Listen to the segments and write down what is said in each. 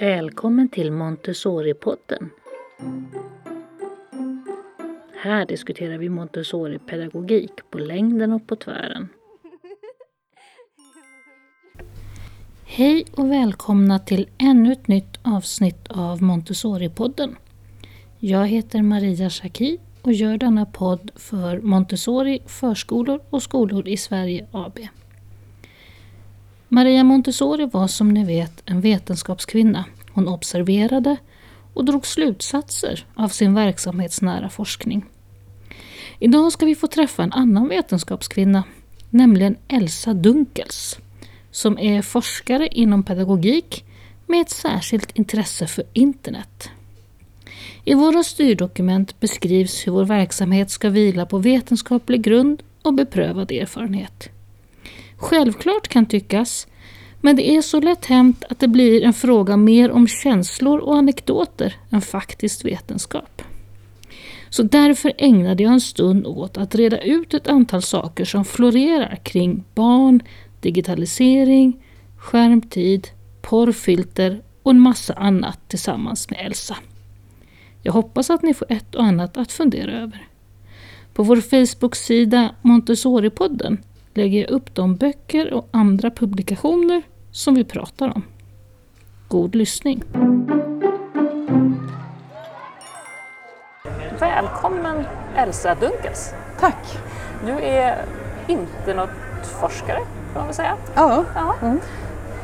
Välkommen till Montessori-podden. Här diskuterar vi Montessori-pedagogik på längden och på tvären. Hej och välkomna till ännu ett nytt avsnitt av Montessori-podden. Jag heter Maria Schacki och gör denna podd för Montessori förskolor och skolor i Sverige AB. Maria Montessori var som ni vet en vetenskapskvinna. Hon observerade och drog slutsatser av sin verksamhetsnära forskning. Idag ska vi få träffa en annan vetenskapskvinna, nämligen Elsa Dunkels, som är forskare inom pedagogik med ett särskilt intresse för internet. I våra styrdokument beskrivs hur vår verksamhet ska vila på vetenskaplig grund och beprövad erfarenhet. Självklart kan tyckas, men det är så lätt hänt att det blir en fråga mer om känslor och anekdoter än faktisk vetenskap. Så därför ägnade jag en stund åt att reda ut ett antal saker som florerar kring barn, digitalisering, skärmtid, porrfilter och en massa annat tillsammans med Elsa. Jag hoppas att ni får ett och annat att fundera över. På vår Facebook-sida Montessori-podden lägger jag upp de böcker och andra publikationer som vi pratar om. God lyssning! Välkommen Elsa Dunkels! Tack! Du är internetforskare, kan man väl säga? Ja. ja. Mm.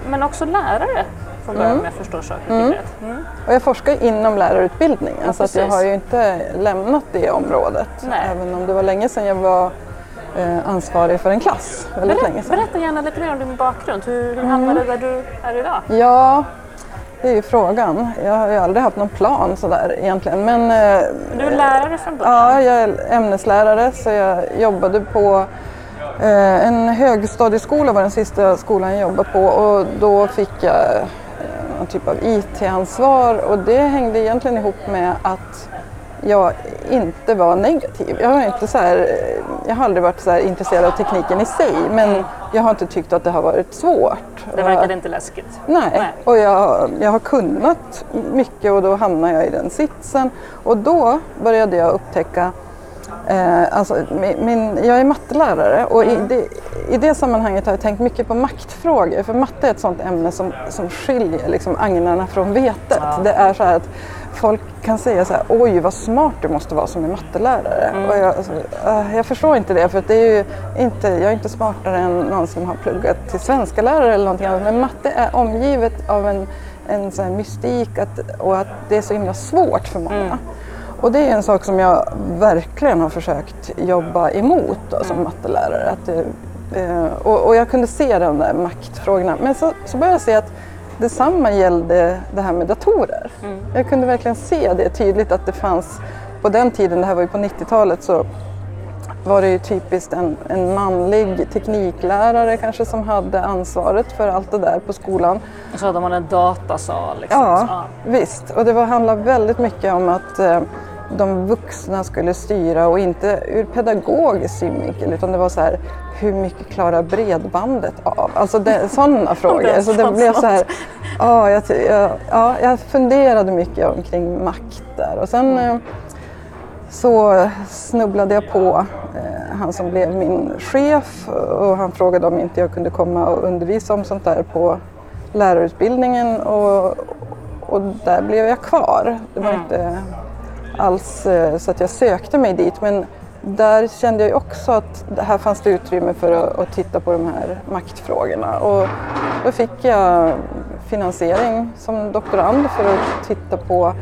Men också lärare, från början mm. om jag förstår saken mm. Mm. Och jag forskar inom lärarutbildningen ja, så att jag har ju inte lämnat det området. Nej. Även om det var länge sedan jag var ansvarig för en klass. Väldigt berätta, länge sedan. berätta gärna lite mer om din bakgrund. Hur, hur hamnade du där du är idag? Ja, det är ju frågan. Jag har ju aldrig haft någon plan sådär egentligen. Men, eh, du är lärare från början? Ja, jag är ämneslärare så jag jobbade på eh, en högstadieskola var den sista skolan jag jobbade på och då fick jag eh, någon typ av IT-ansvar och det hängde egentligen ihop med att jag inte var negativ. Jag har, inte så här, jag har aldrig varit så intresserad av tekniken i sig men jag har inte tyckt att det har varit svårt. Det verkade inte läskigt? Nej, Nej. och jag, jag har kunnat mycket och då hamnade jag i den sitsen. Och då började jag upptäcka Eh, alltså, min, jag är mattelärare och mm. i, det, i det sammanhanget har jag tänkt mycket på maktfrågor. För matte är ett sådant ämne som, som skiljer liksom agnarna från vetet. Ja. Det är så att folk kan säga så här, oj vad smart du måste vara som är mattelärare. Mm. Och jag, alltså, uh, jag förstår inte det för det är inte, jag är inte smartare än någon som har pluggat till svenska lärare eller någonting annat. Men matte är omgivet av en, en sån mystik att, och att det är så himla svårt för många. Mm. Och det är en sak som jag verkligen har försökt jobba emot då, som mm. mattelärare. Att eh, och, och, jag kunde se de där maktfrågorna. Men så, så började jag se att detsamma gällde det här med datorer. Mm. Jag kunde verkligen se det tydligt att det fanns, på den tiden, det här var ju på 90-talet, så var det ju typiskt en, en manlig tekniklärare kanske som hade ansvaret för allt det där på skolan. Och så hade man en datasal. Liksom. Ja, ja, visst. Och det var, handlade väldigt mycket om att eh, de vuxna skulle styra och inte ur pedagogisk synvinkel utan det var så här hur mycket klarar bredbandet av? Alltså sådana frågor. Så det blev så här, ja, jag, ja, jag funderade mycket omkring makt där och sen mm. så snubblade jag på eh, han som blev min chef och han frågade om inte jag kunde komma och undervisa om sånt där på lärarutbildningen och, och där blev jag kvar. Det var mm. inte alls eh, så att jag sökte mig dit men där kände jag också att här fanns det utrymme för att, att, titta på de här maktfrågorna. Och då fick jag finansiering som doktorand för att titta på,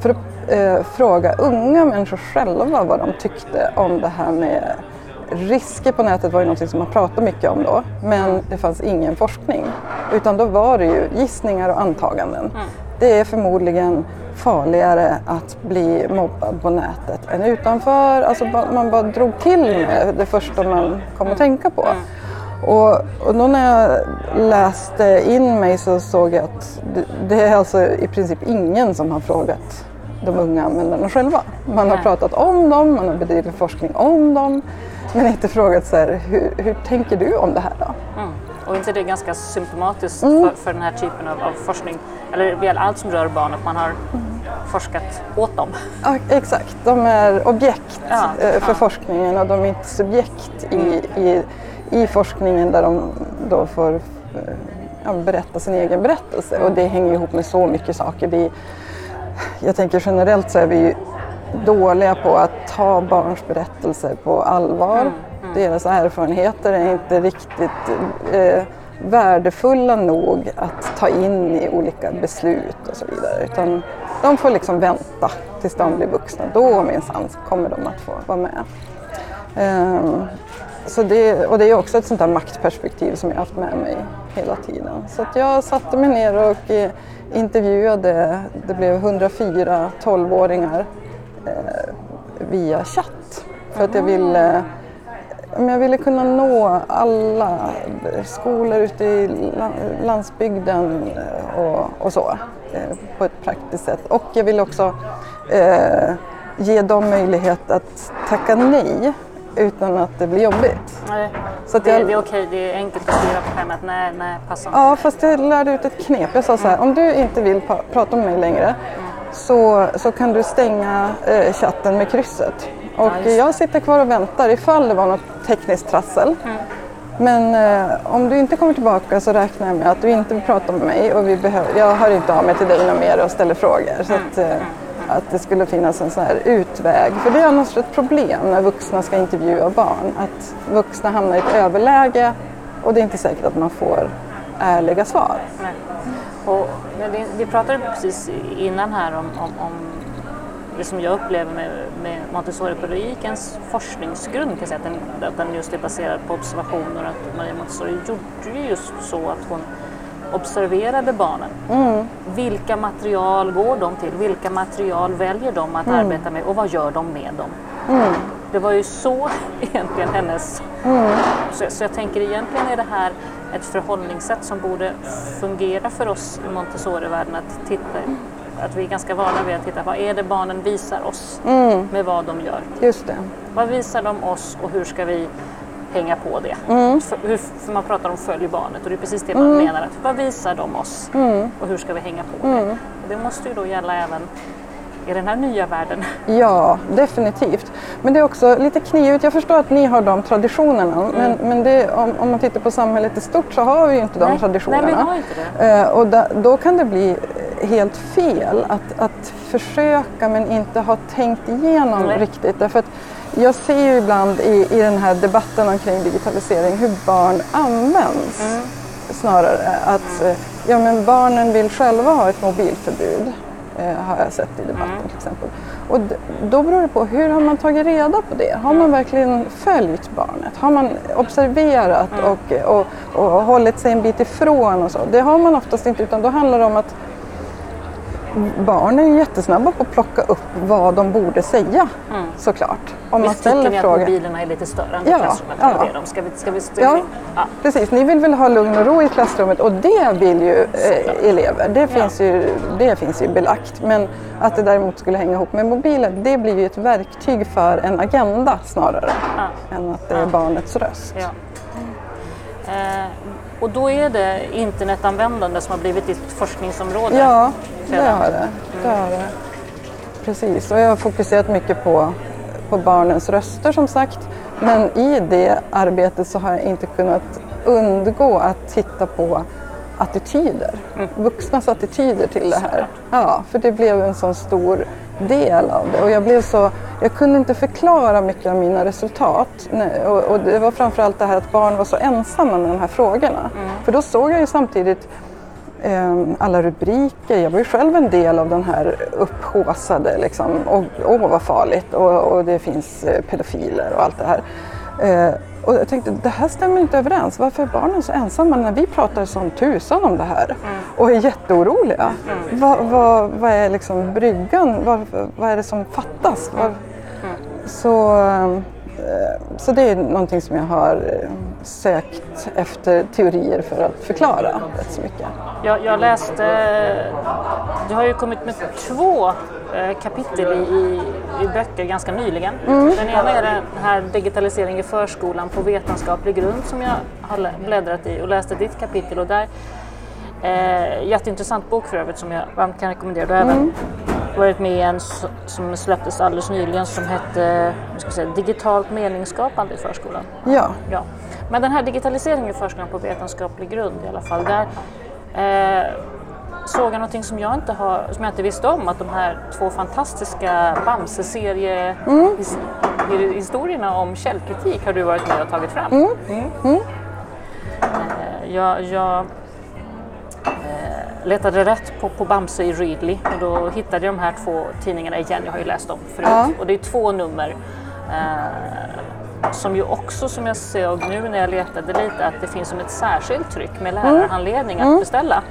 för att eh, fråga unga människor själva vad de tyckte om det här med risker på nätet var ju något som man pratade mycket om då, men det fanns ingen forskning. Utan då var det ju gissningar och antaganden. Mm. Det är förmodligen farligare att bli mobbad på nätet än utanför. Alltså man bara drog till med det första man kom att tänka på. Och, och då när jag läste in mig så såg jag att det, det är alltså i princip ingen som har frågat de unga användarna själva. Man har pratat om dem, man har bedrivit forskning om dem men inte frågat så här, hur, hur tänker du om det här då? Mm. Och inte det är ganska symptomatiskt mm. för, för den här typen av, av forskning, eller väl allt som rör barn, att man har forskat åt dem? Ja, exakt, de är objekt ja, eh, för ja. forskningen och de är inte subjekt i, mm. i, i forskningen där de då får eh, ja, berätta sin egen berättelse och det hänger ihop med så mycket saker. Vi, jag tänker generellt så är vi dåliga på att ta barns berättelser på allvar. Mm, mm. Deras erfarenheter är inte riktigt eh, värdefulla nog att ta in i olika beslut och så vidare. Utan de får liksom vänta tills de blir vuxna. Då minsann kommer de att få vara med. Um, så det, och det är också ett sånt där maktperspektiv som jag har haft med mig hela tiden. Så jag satte mig ner och eh, intervjuade, det blev 104 12-åringar eh, via chatt. För att jag ville, jag ville kunna nå alla skolor ute i landsbygden eh, och, och så eh, på ett praktiskt sätt. Och jag ville också eh, ge dem möjlighet att tacka nej utan att det blir jobbigt. Nej, så det, jag, det är okej, det är enkelt att skriva på skämmet. Nej, nej, passa Ja, fast jag lärde ut ett knep. Jag sa så här, mm. om du inte vill prata med mig längre mm. så, så kan du stänga eh, chatten med krysset. Och ja, jag sitter kvar och väntar ifall det var något tekniskt trassel. Mm. Men eh, om du inte kommer tillbaka så räknar jag med att du inte vill prata med mig och vi behöver, jag hör inte av mig till dig något mer och ställer frågor. Så att, eh, att det skulle finnas en sån här utväg. För det är annars ett problem när vuxna ska intervjua barn. Att vuxna hamnar i ett överläge och det är inte säkert att man får ärliga svar. Nej. Och, vi pratade precis innan här om, om, om det som jag upplever med, med Montessori-pedagogikens forskningsgrund, kan säga, att, den, att den just är baserad på observationer. Att Maria Montessori gjorde just så att hon observerade barnen. Mm. Vilka material går de till? Vilka material väljer de att mm. arbeta med och vad gör de med dem? Mm. Det var ju så egentligen hennes... Mm. Så, så, jag tänker egentligen är det här ett förhållningssätt som borde fungera för oss i Montessori-världen att titta att vi är ganska vana vid att titta vad är det barnen visar oss mm. med vad de gör. Just det. Vad visar de oss och hur ska vi hänga på det. Mm. För, hur, för, man pratar om följ barnet och det är precis det man mm. menar. Att, vad visar de oss mm. och hur ska vi hänga på det? Mm. Det måste ju då gälla även i den här nya världen. Ja, definitivt. Men det är också lite knivigt. Jag förstår att ni har de traditionerna mm. men, men det, om, om, man tittar på samhället i stort så har vi ju inte de Nej. traditionerna. Nej, vi har inte det. Eh, och da, då kan det bli helt fel att, att försöka men inte ha tänkt igenom Nej. riktigt. Därför att jag ser ju ibland i, i den här debatten omkring digitalisering hur barn används. Mm. Snarare att mm. ja, men barnen vill själva ha ett mobilförbud. Eh, har jag sett i debatten mm. till exempel. Och då beror det på hur har man tagit reda på det? Har man verkligen följt barnet? Har man observerat mm. och, och, och hållit sig en bit ifrån och så? Det har man oftast inte utan då handlar det om att barn är jättesnabba på att plocka upp vad de borde säga mm. såklart. Om man ställer ni att mobilerna är lite större än ja, klassrummet? Ja. Det ska vi, ska vi, ja, ja, precis. Ni vill väl ha lugn och ro i klassrummet och det vill ju eh, elever. Det finns, ja. ju, det finns ju belagt. Men att det däremot skulle hänga ihop med mobilen, det blir ju ett verktyg för en agenda snarare ja. än att det är barnets röst. Eh, och då är det internetanvändande som har blivit ditt forskningsområde? Ja, det har det. det, har det. Precis, och jag har fokuserat mycket på, på barnens röster som sagt. Men i det arbetet så har jag inte kunnat undgå att titta på attityder, mm. vuxnas attityder till det här. Ja, för det blev en sån stor del av det och jag blev så, jag kunde inte förklara mycket av mina resultat. Och, och det var framförallt det här att barn var så ensamma med de här frågorna. Mm. För då såg jag ju samtidigt eh, alla rubriker. Jag var ju själv en del av den här upphåsade liksom. Åh, vad farligt och, och, det finns eh, pedofiler och allt det här. Eh, och jag tänkte, det här stämmer inte överens. Varför är barnen så ensamma när vi pratar som tusan om det här mm. och är jätteoroliga? Mm. Vad, vad, vad är liksom bryggan? Vad, vad är det som fattas? Vad, mm. Så Eh, så det är någonting som jag har eh, sökt efter teorier för att förklara rätt så mycket. Jag, jag läste, du har ju kommit med två eh, kapitel i, i, i böcker ganska nyligen. Mm. Den ena är den här digitalisering i förskolan på vetenskaplig grund som jag har bläddrat i och läste ditt kapitel och där Eh, jätteintressant bok för övrigt som jag varmt kan rekommendera. Du har mm. även varit med i en som släpptes alldeles nyligen som hette ska säga, Digitalt meningsskapande i förskolan. Ja. ja. Men den här digitaliseringen i förskolan på vetenskaplig grund i alla fall, där eh, såg jag någonting som jag, inte har, som jag inte visste om, att de här två fantastiska Bamse-seriehistorierna mm. om källkritik har du varit med och tagit fram. Mm. Mm. Eh, jag, jag letade rätt på, på Bamse i Readly och då hittade jag de här två tidningarna igen. Jag har ju läst dem förut. Ja. Och det är två nummer eh, som ju också, som jag såg nu när jag letade lite, att det finns som ett särskilt tryck med mm. lärarhandledning mm. att beställa.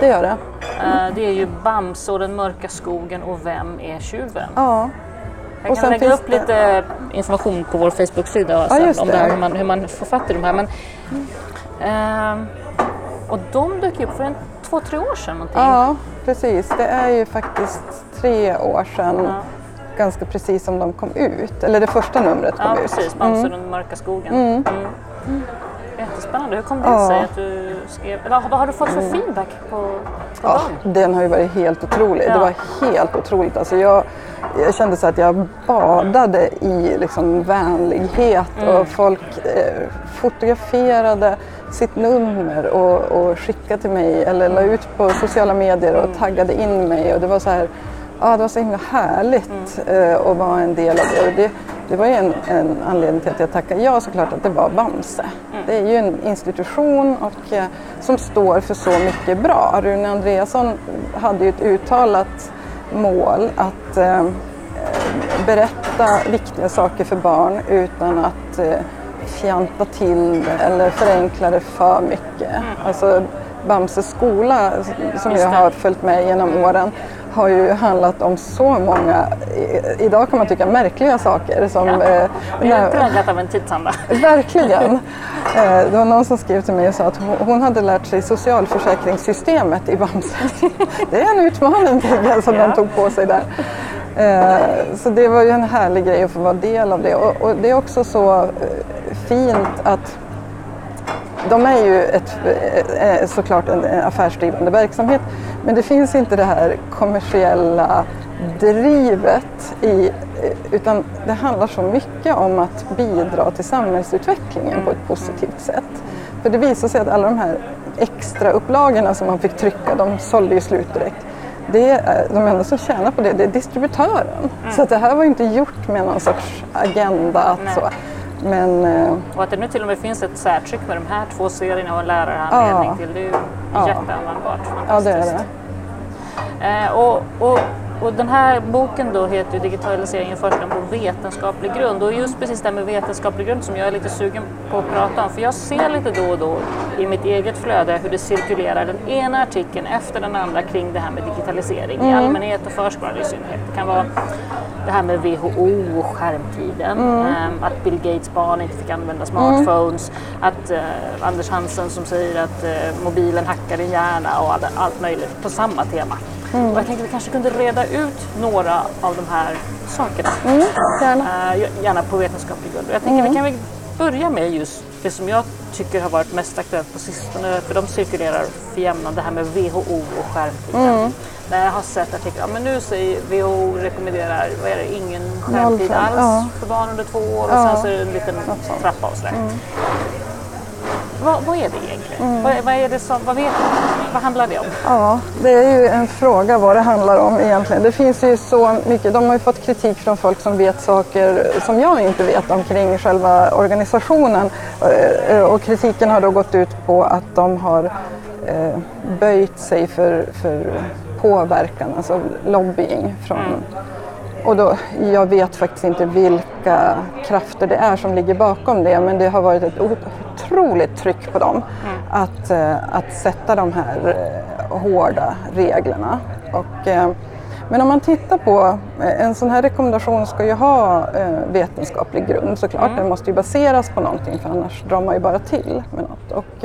Det gör det. Eh, det är ju Bamse och den mörka skogen och Vem är tjuven? Ja. Jag och kan lägga upp det... lite information på vår Facebook-sida ja, om det här, hur man, hur man får fatt i de här. Men, eh, och de dök upp för en två, tre år sedan någonting? Ja, precis. Det är ju faktiskt tre år sedan. Ja. Ganska precis som de kom ut, eller det första numret kom ja, ut. Ja, precis. Bamse mm. den mörka skogen. Mm. Mm. Jättespännande. Hur kom det ja. sig att du skrev, eller vad har du fått för mm. feedback på, på ja, dem? Den har ju varit helt otrolig. Ja. Det var helt otroligt. Alltså jag, jag kände så att jag badade i liksom vänlighet mm. och folk eh, fotograferade sitt nummer och, och skickade till mig eller la ut på sociala medier och taggade in mig. Och det var så här, ja, det var så himla härligt mm. eh, att vara en del av det. Och det, det var ju en, en, anledning till att jag tackade ja såklart att det var Bamse. Mm. Det är ju en institution och, eh, som står för så mycket bra. Rune Andreasson hade ju ett uttalat mål att eh, berätta viktiga saker för barn utan att eh, fjanta till eller förenkla det för mycket. Mm. Alltså, Bamses skola som jag har följt med genom åren har ju handlat om så många, idag kan man tycka märkliga saker. Som, ja, eh, det är präglat av en tidsanda. Verkligen. Eh, det var någon som skrev till mig och sa att hon hade lärt sig socialförsäkringssystemet i Bamse. Det är en utmaning som ja. de tog på sig där. Eh, så det var ju en härlig grej att få vara del av det. Och, det är också så eh, fint att de är ju ett, eh, såklart en affärsdrivande verksamhet men det finns inte det här kommersiella drivet i, utan det handlar så mycket om att bidra till samhällsutvecklingen på ett positivt sätt. För det visar sig att alla de här extra upplagorna som man fick trycka, de sålde ju slut direkt det är, de enda som tjänar på det, det är distributören. Mm. Så det här var inte gjort med någon sorts agenda. Att så. Men, eh, och att det nu till och med finns ett särtryck med de här två serierna och en lärarhandledning ja, till, det är ju ja, jätteanvändbart. Ja, det är det. Eh, och, och och den här boken då heter Digitalisering i förskolan på vetenskaplig grund och just precis det här med vetenskaplig grund som jag är lite sugen på att prata om för jag ser lite då och då i mitt eget flöde hur det cirkulerar den ena artikeln efter den andra kring det här med digitalisering mm. i allmänhet och förskolan i synnerhet. Det kan vara det här med WHO och skärmtiden, mm. Ehm, att Bill Gates barn inte fick använda smartphones, mm. att uh, Anders Hansen som säger att uh, mobilen hackar din hjärna och all, allt möjligt på samma tema. Mm. Och jag tänkte att vi kanske kunde reda ut några av de här sakerna. Mm, gärna. Uh, gärna på vetenskaplig grund. Jag tänker mm. vi kan väl börja med just det som jag tycker har varit mest aktuellt på sistone, för de cirkulerar för jämnan, det här med WHO och skärmtiden. Mm. När jag har sett artiklar, ja, men nu säger WHO rekommenderar, vad är det, ingen skärmtid alls ja. för barn under två år och ja. sen så är det en liten trappa och sådär. Mm. Vad, vad, är det egentligen? Mm. Vad, vad, är det som, vad, vet, vad handlar det om? Ja, det är ju en fråga vad det handlar om egentligen. Det finns ju så mycket. De har ju fått kritik från folk som vet saker som jag inte vet omkring själva organisationen. Eh, och kritiken har då gått ut på att de har eh, böjt sig för, för påverkan, alltså lobbying från mm. Och då, jag vet faktiskt inte vilka krafter det är som ligger bakom det men det har varit ett otroligt tryck på dem mm. att, eh, att sätta de här eh, hårda reglerna. Och, eh, Men om man tittar på, en sån här rekommendation ska ju ha vetenskaplig grund såklart. Mm. Den måste ju baseras på någonting för annars drar man ju bara till med något. Och,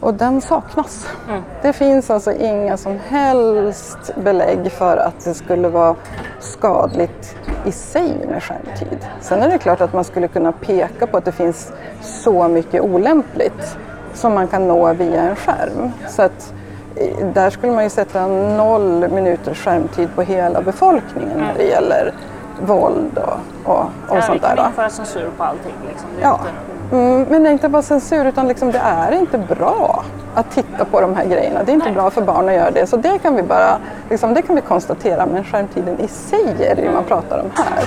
och den saknas. Mm. Det finns alltså inga som helst belägg för att det skulle vara skadligt i sig med skärmtid. Sen är det klart att man skulle kunna peka på att det finns så mycket olämpligt som man kan nå via en skärm. Så att eh, där skulle man ju sätta noll minuters skärmtid på hela befolkningen när det gäller våld och, och, och Ja, sånt vi kan där. införa censur på allting. Liksom. Ja, inte- mm, men det är inte bara censur utan liksom det är inte bra att titta på de här grejerna. Det är inte Nej. bra för barn att göra det. Så det kan vi bara liksom, det kan vi konstatera. Men skärmtiden i sig är det ju man pratar om här.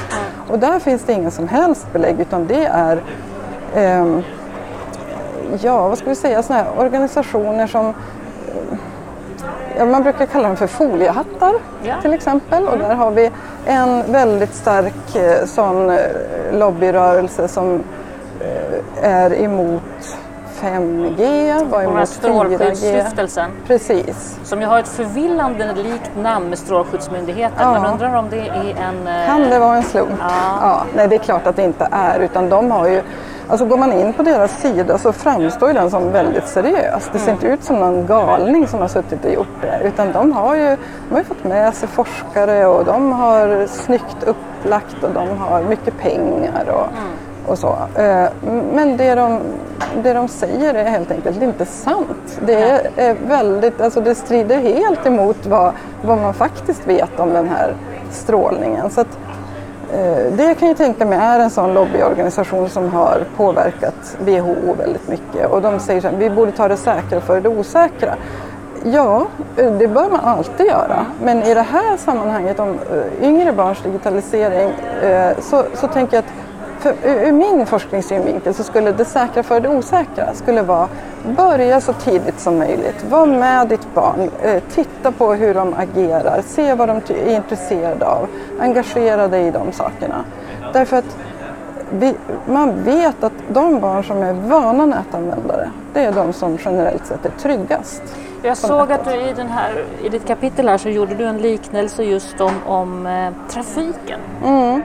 Och där finns det ingen som helst belägg utan det är ehm, ja, vad ska vi säga, sådana här organisationer som eh, Ja, man brukar kalla dem för foliehattar Ja. till exempel. Och där har vi en väldigt stark eh, sån eh, lobbyrörelse som eh, är emot 5G, var emot 4G. Strålskyddsstiftelsen Precis. som ju har ett förvillande likt namn med Strålskyddsmyndigheten. Ja. Men undrar om det är en... eh, Kan det vara en slump? Ja. nej, det är klart att det inte är. Utan de har ju, alltså går man in på deras sida så framstår ju den som väldigt seriös. Det ser Mm. inte ut som någon galning som har suttit och gjort det. Utan de har ju, de har ju fått med sig forskare och de har snyggt upplagt och de har mycket pengar. Och, Mm. Och så. Eh, Men det de, det de säger är helt enkelt inte sant. Det är, väldigt, alltså det strider helt emot vad, vad man faktiskt vet om den här strålningen. Så att, eh, det jag kan ju tänka mig är en sån lobbyorganisation som har påverkat WHO väldigt mycket och de säger att vi borde ta det säkra för det osäkra. Ja, eh, det bör man alltid göra. Men i det här sammanhanget om yngre barns digitalisering så, så tänker jag att för, ur min forskningssynvinkel så skulle det säkra för det osäkra skulle vara börja så tidigt som möjligt. Var med ditt barn, eh, titta på hur de agerar, se vad de är intresserade av, engagera dig i de sakerna. Därför att vi, man vet att de barn som är vana nätanvändare, det är de som generellt sett är tryggast. Jag såg att du i, den här, i ditt kapitel här så gjorde du en liknelse just om, om eh, trafiken. Eh,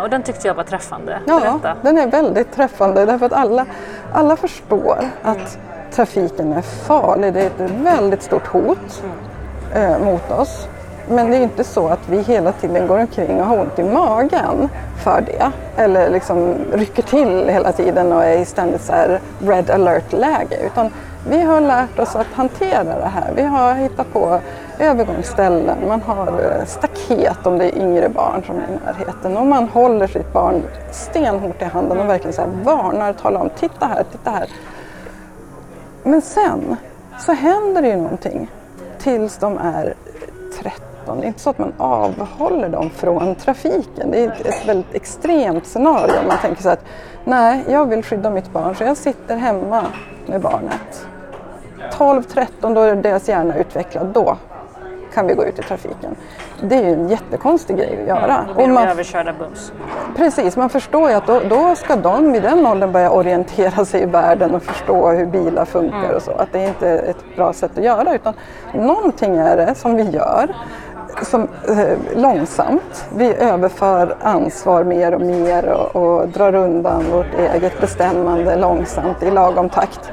Och den tyckte jag var träffande. Mm. Ja, Berätta. den är väldigt träffande därför att alla, alla förstår att trafiken är farlig. Det är ett väldigt stort hot eh, mot oss. Men det är inte så att vi hela tiden går omkring och har ont i magen för det. Eller liksom rycker till hela tiden och är i ständigt så här red alert-läge. Utan vi har lärt oss att hantera det här. Vi har hittat på övergångsställen, man har eh, staket om det är yngre barn som är i närheten och man håller sitt barn stenhårt i handen och verkligen så här varnar, talar om titta här, titta här. Men sen så händer det ju någonting tills de är 13. Det är inte så att man avhåller dem från trafiken. Det är ett- väldigt extremt scenario. Man tänker så här att nej, jag vill skydda mitt barn så jag sitter hemma med barnet. 12-13, då är deras hjärna utvecklad. Då kan vi gå ut i trafiken. Det är ju en jättekonstig grej att göra. Då blir Och de man överkörda bums. Precis, man förstår ju att då, då ska de vid den åldern börja orientera sig i världen och förstå hur bilar funkar och så. Att det är inte är ett bra sätt att göra utan någonting är det som vi gör som, eh, långsamt. Vi överför ansvar mer och mer och, och drar undan vårt eget bestämmande långsamt i lagom takt.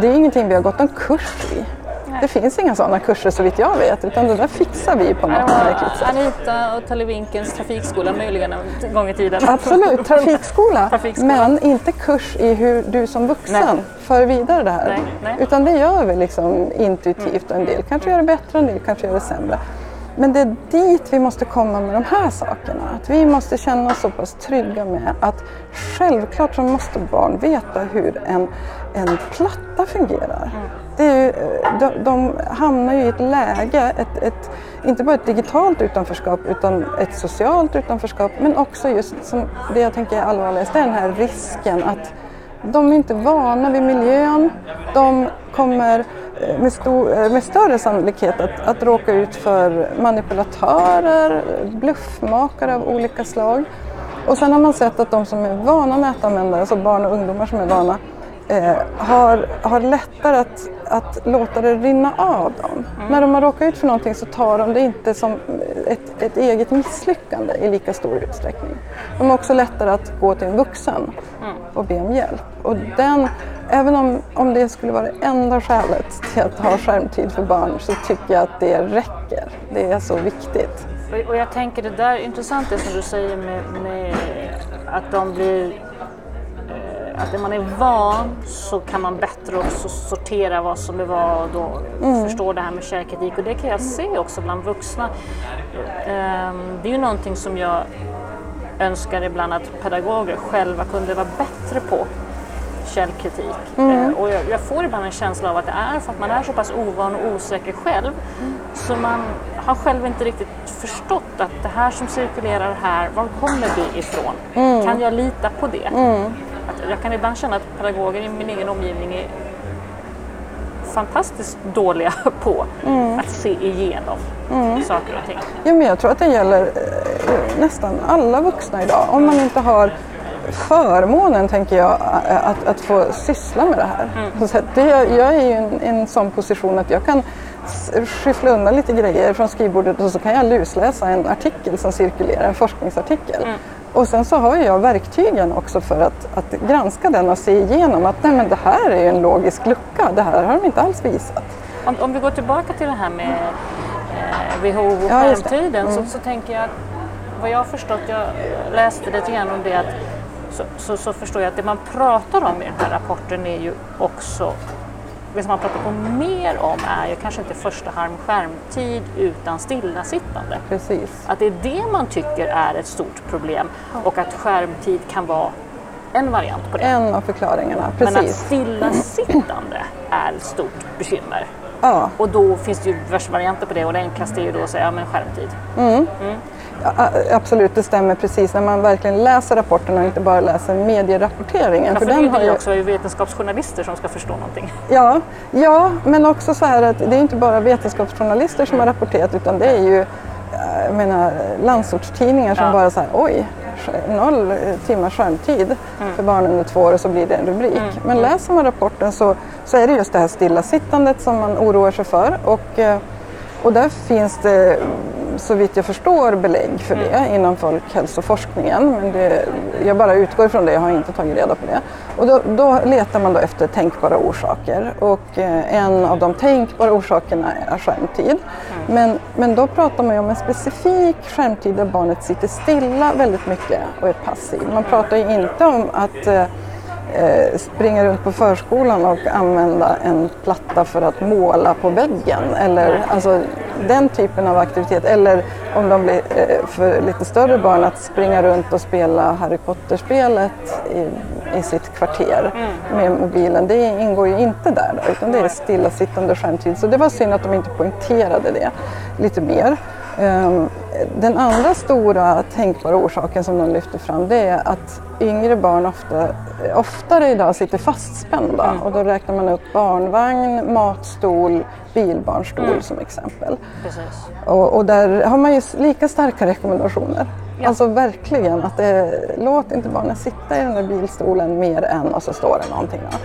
Det är ingenting vi har gått en kurs i. Det finns inga sådana kurser så vitt jag vet utan det där fixar vi på något märkligt sätt. Anita och Televinkens trafikskola möjligen en gång i tiden. Absolut, trafikskola. Trafikskola. Men inte kurs i hur du som vuxen Nej. för vidare det här. Nej, nej. Utan det gör vi liksom intuitivt och en del kanske gör det bättre, en del kanske gör det sämre. Men det är dit vi måste komma med de här sakerna. Att vi måste känna oss så pass trygga med att självklart så måste barn veta hur en, en platta fungerar. Det är ju, eh, de, de hamnar ju i ett läge, ett, ett, inte bara ett digitalt utanförskap utan ett socialt utanförskap men också just som det jag tänker är allvarligast, det är den här risken att de är inte vana vid miljön. De kommer eh, med, stor, eh, med större sannolikhet att, att råka ut för manipulatörer, bluffmakare av olika slag. Och sen har man sett att de som är vana nätanvändare, alltså barn och ungdomar som är vana, eh, har, har lättare att, att låta det rinna av dem. När de har råkat ut för någonting så tar de det inte som ett, ett eget misslyckande i lika stor utsträckning. De har också lättare att gå till en vuxen och be om hjälp. Och den, även om, om det skulle vara det enda skälet till att ha skärmtid för barn så tycker jag att det räcker. Det är så viktigt. Och- jag tänker det där är intressant det som du säger med, med att de blir att när man är van så kan man bättre också sortera vad som är vad och förstå det här med källkritik och det kan jag se också bland vuxna. Ehm, Det är ju någonting som jag önskar ibland att pedagoger själva kunde vara bättre på källkritik. Eh, Och jag, jag får ibland en känsla av att det är för att man är så pass ovan och osäker själv så man har själv inte riktigt förstått att det här som cirkulerar här, var kommer det ifrån? Kan jag lita på det? Att jag kan ibland känna att pedagoger i min egen omgivning är fantastiskt dåliga på att se igenom saker och ting. Ja, men jag tror att det gäller eh, nästan alla vuxna idag. Om man inte har förmånen, tänker jag, eh, att, att få syssla med det här. Så att det, jag är ju i en, en sån position att jag kan skyffla undan lite grejer från skrivbordet och så kan jag lusläsa en artikel som cirkulerar, en forskningsartikel. Och sen så har jag verktygen också för att, att granska den och se igenom att nej men det här är ju en logisk lucka, det här har de inte alls visat. Om, om vi går tillbaka till det här med eh, WHO och Ja, just det. skärmtiden så, så tänker jag vad jag har förstått, jag läste lite grann om det, att så, så, så förstår jag att det man pratar om i den här rapporten är ju också det som man pratar på mer om är ju kanske inte första hand skärmtid utan stillasittande. Precis. Att det är det man tycker är ett stort problem och att skärmtid kan vara en variant på det. En av förklaringarna, Men att precis. stillasittande är ett stort bekymmer. Ja. Och då finns det ju diverse varianter på det och det enklaste är ju då att säga ja, men skärmtid. Ja, a- absolut, det stämmer precis. När man verkligen läser rapporten och inte bara läser medierapporteringen. Ja, för den det är har ju också vetenskapsjournalister som ska förstå någonting. Ja, ja, men också så här att det är inte bara vetenskapsjournalister som har rapporterat utan det är ju eh, jag menar, landsortstidningar som Ja. bara säger oj, sk- noll timmars skärmtid Mm. för barn under två år och så blir det en rubrik. Men läser man rapporten så, så är det just det här stillasittandet som man oroar sig för och, eh, och där finns det så vitt jag förstår belägg för Mm. det inom folkhälsoforskningen. Men det, jag bara utgår från det, jag har inte tagit reda på det. Och då, då letar man då efter tänkbara orsaker och eh, en av de tänkbara orsakerna är skärmtid. Mm. Men, men då pratar man ju om en specifik skärmtid där barnet sitter stilla väldigt mycket och är passiv. Man pratar ju inte om att eh, springa runt på förskolan och använda en platta för att måla på väggen. Eller alltså, den typen av aktivitet. Eller om de blir eh, för lite större barn att springa runt och spela Harry Potter-spelet i, i sitt kvarter med mobilen. Det ingår ju inte där då, utan det är stillasittande skärmtid. Så det var synd att de inte poängterade det lite mer. Ehm, Den andra stora tänkbara orsaken som de lyfter fram det är att yngre barn ofta, oftare idag sitter fastspända och då räknar man upp barnvagn, matstol, bilbarnstol som exempel. Och, och där har man ju lika starka rekommendationer. Alltså verkligen att det, låt inte barnen sitta i den där bilstolen mer än och så står det någonting. Då.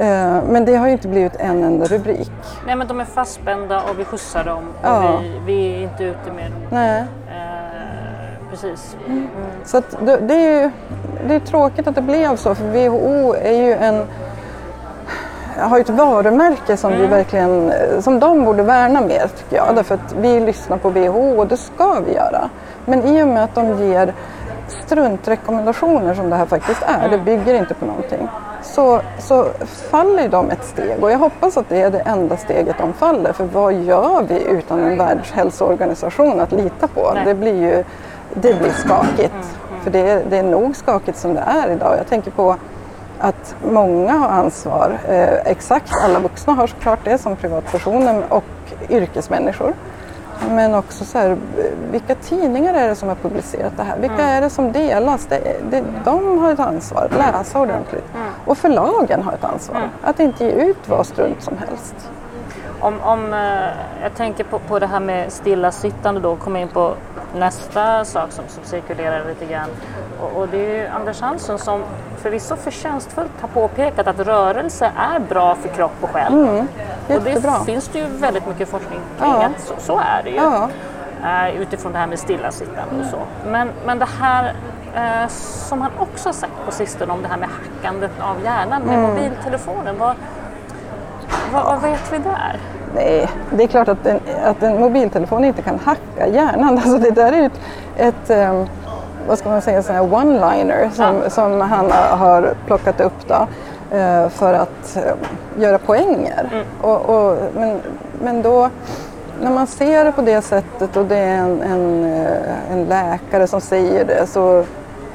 Eh, Men det har ju inte blivit en enda rubrik. Nej men de är fastspända och vi skjutsar dem och Ja. vi, vi är inte ute med dem. Nej. Eh, precis. Så att det, det är ju det är tråkigt att det blev så för WHO är ju en har ju ett varumärke som vi verkligen som de borde värna mer tycker jag. Därför att vi lyssnar på WHO och det ska vi göra. Men i och med att de ger struntrekommendationer som det här faktiskt är, det bygger inte på någonting, så, så faller de ett steg. Och jag hoppas att det är det enda steget de faller. För vad gör vi utan en världshälsoorganisation att lita på? Det blir ju det blir skakigt. För det är, det är nog skakigt som det är idag. Jag tänker på att många har ansvar. Eh, exakt alla vuxna har såklart det som privatpersoner och yrkesmänniskor. Men också så här, vilka tidningar är det som har publicerat det här? Vilka är det som delas? Det, det, de har ett ansvar att läsa ordentligt. Och förlagen har ett ansvar att inte ge ut vad strunt som helst. Om, om eh, jag tänker på, på det här med stillasittande då, komma in på nästa sak som, som cirkulerar lite grann. Och, och det är ju Anders Hansson som förvisso förtjänstfullt har påpekat att rörelse är bra för kropp och själ. Mm, och det finns det ju väldigt mycket forskning kring Ja. att så, så är det ju. Ja. Eh, utifrån det här med stillasittande och så. Men, men det här eh, som han också har sagt på sistone om det här med hackandet av hjärnan med Mm. mobiltelefonen. Vad, vad, vad vet vi där? Nej, det är klart att en, att en mobiltelefon inte kan hacka hjärnan. Alltså det där är ett, ett ehm, vad ska man säga, sån här one-liner som, som han har plockat upp då, eh, för att eh, göra poänger. Och, och, men, men då, när man ser det på det sättet och det är en, en, eh, en läkare som säger det så,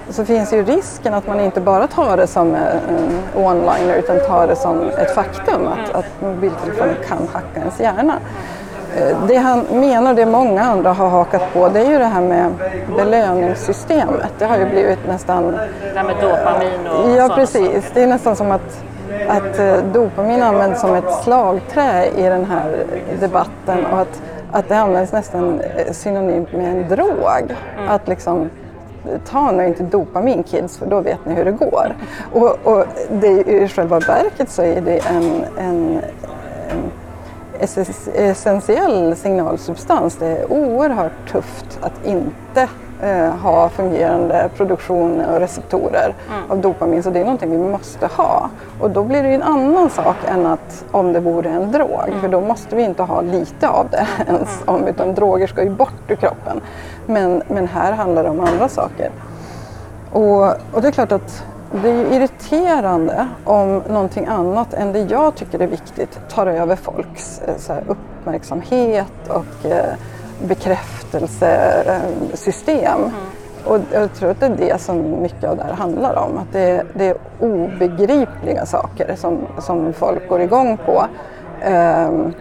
så finns ju risken att man inte bara tar det som en one-liner utan tar det som ett faktum att, att mobiltelefonen kan hacka ens hjärna. Eh, Det han menar, det många andra har hakat på, det är ju det här med belöningssystemet. Det har ju blivit nästan Det här med dopamin och Ja, precis. Det är nästan som att, att eh, dopamin används som ett slagträ i den här debatten och att, att det används nästan eh, synonymt med en drog. Att liksom, ta nu inte dopamin kids för då vet ni hur det går. Och, och det, i själva verket så är det en, en, en ess- essentiell signalsubstans. Det är oerhört tufft att inte eh, ha fungerande produktion och receptorer av dopamin. Så det är någonting vi måste ha. Och då blir det en annan sak än att om det vore en drog. För då måste vi inte ha lite av det ens. Om, utan droger ska ju bort ur kroppen. Men, men här handlar det om andra saker. Och, och det är klart att det är irriterande om någonting annat än det jag tycker är viktigt tar över folks eh, här, uppmärksamhet och eh, bekräftelsesystem. Och jag tror att det är det som mycket av det här handlar om. Att det, det är obegripliga saker som, som folk går igång på. Ehm,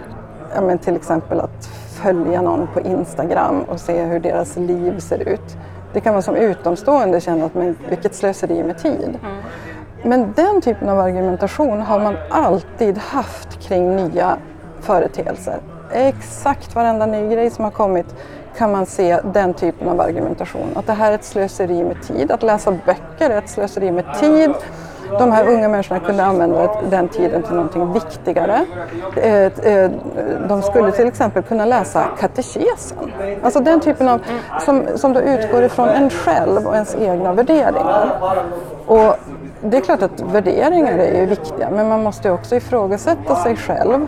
ja, men till exempel att följa någon på Instagram och se hur deras liv ser ut. Det kan man som utomstående känna att men vilket slöseri med tid. Men den typen av argumentation har man alltid haft kring nya företeelser. Exakt varenda ny grej som har kommit kan man se den typen av argumentation. Att det här är ett slöseri med tid. Att läsa böcker är ett slöseri med tid. De här unga människorna kunde använda den tiden till någonting viktigare. Eh, eh, de skulle till exempel kunna läsa katekesen. Alltså den typen av, som, som då utgår ifrån en själv och ens egna värderingar. Och det är klart att värderingar är ju viktiga men man måste ju också ifrågasätta sig själv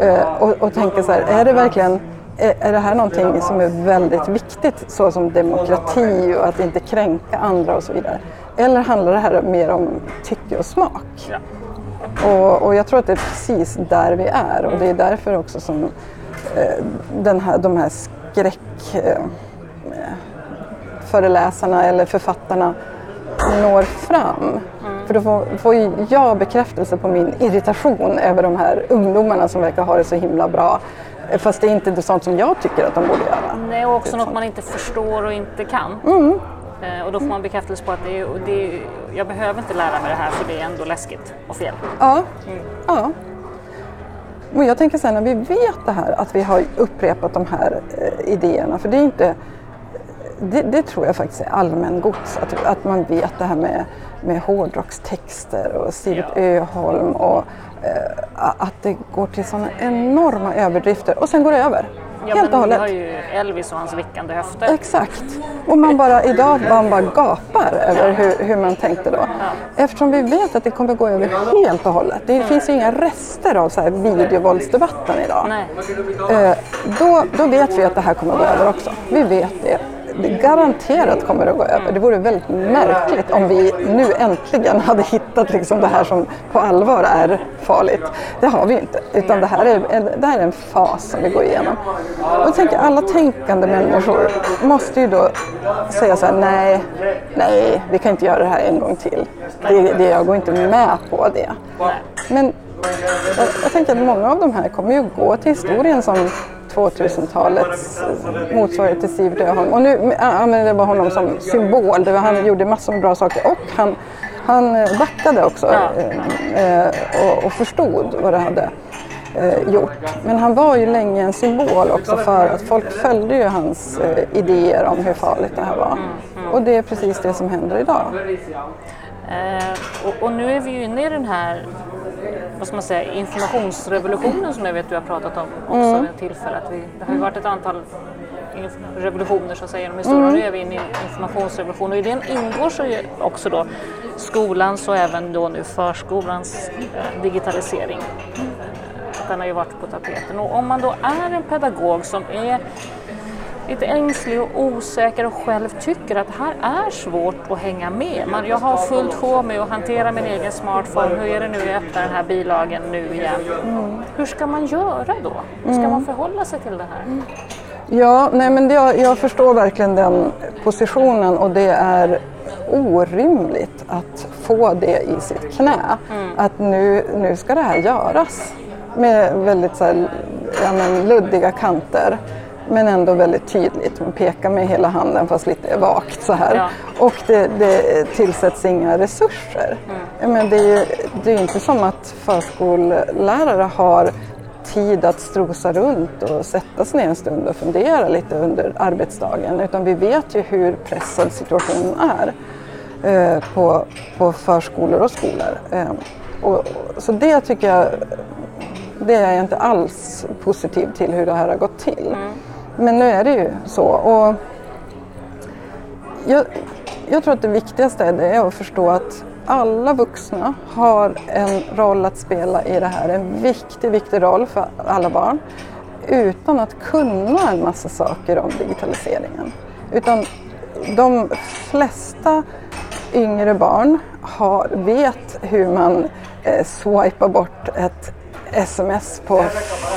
eh, och, och tänka så här, är det verkligen är är det här någonting som är väldigt viktigt så som demokrati och att inte kränka andra och så vidare? Eller handlar det här mer om tycke och smak? Och, och jag tror att det är precis där vi är och det är därför också som eh, den här, de här skräck eh, eller författarna når fram. För då får, får jag bekräftelse på min irritation över de här ungdomarna som verkar ha det så himla bra. Fast det är inte sånt som jag tycker att de borde göra. Nej, och också något man inte förstår och inte kan. Mm. Eh, och då får man bekräftelse på att det är, och det är, jag behöver inte lära mig det här för det är ändå läskigt och fel. Ja. ja. Men jag tänker här, när vi vet det här, att vi har upprepat de här eh, idéerna, för det är inte det, det tror jag faktiskt är allmängods, att, att man vet det här med, med hårdrockstexter och Sivert Ja. Öholm och eh, att det går till sådana enorma överdrifter och sen går det över. Ja, Helt och men vi hållet. har ju Elvis och hans vickande höfter. Exakt. Och man bara, idag man bara gapar över hur, hur man tänkte då. Eftersom vi vet att det kommer gå över helt och hållet. Det finns ju inga rester av så här videovåldsdebatten idag. Nej. Eh, då, då vet vi att det här kommer gå över också. Vi vet det. Det garanterat kommer att gå över. Det vore väldigt märkligt om vi nu äntligen hade hittat liksom det här som på allvar är farligt. Det har vi inte, utan det här är en, det här är en fas som vi går igenom. Och jag tänker alla tänkande människor måste ju då säga så här, nej, nej, vi kan inte göra det här en gång till. Det, det, jag går inte med på det. Men jag, jag tänker att många av de här kommer ju gå till historien som 2000-talets motsvarighet till Siv Öholm. Och nu använder jag bara honom som symbol. Det var, han gjorde massor med bra saker och han, han backade också Ja. eh, eh, och, och förstod vad det hade. eh, gjort. Men han var ju länge en symbol också för att folk följde ju hans eh, idéer om hur farligt det här var. Och det är precis det som händer idag. Eh, och, och, nu är vi ju inne i den här vad ska man säga, informationsrevolutionen som jag vet du har pratat om också mm. vid tillfälle. Att vi, det har ju varit ett antal revolutioner så att säga genom historien. Mm. Nu är vi inne i en informationsrevolution och i den ingår så också då skolans och även då nu förskolans eh, digitalisering. Den har ju varit på tapeten och om man då är en pedagog som är lite ängslig och osäker och själv tycker att det här är svårt att hänga med. Man, jag har fullt sjå med att hantera min egen smartphone. Hur är det nu jag öppnar den här bilagen nu igen? Mm. Hur ska man göra då? Hur ska mm. man förhålla sig till det här? Ja, nej men jag, jag förstår verkligen den positionen och det är orimligt att få det i sitt knä. Mm. Att nu, nu ska det här göras med väldigt så här, ja, men, luddiga kanter men ändå väldigt tydligt. Man pekar med hela handen fast lite vagt så här. Ja. Och det, det tillsätts inga resurser. Mm. Men det är ju det är inte som att förskollärare har tid att strosa runt och sätta sig ner en stund och fundera lite under arbetsdagen. Utan vi vet ju hur pressad situationen är eh, på, på förskolor och skolor. Eh, och, så det tycker jag, det är jag inte alls positiv till hur det här har gått till. Mm. Men nu är det ju så. Och jag, jag tror att det viktigaste är, det är att förstå att alla vuxna har en roll att spela i det här, en viktig, viktig roll för alla barn utan att kunna en massa saker om digitaliseringen. Utan de flesta yngre barn har, vet hur man eh, swipar bort ett sms på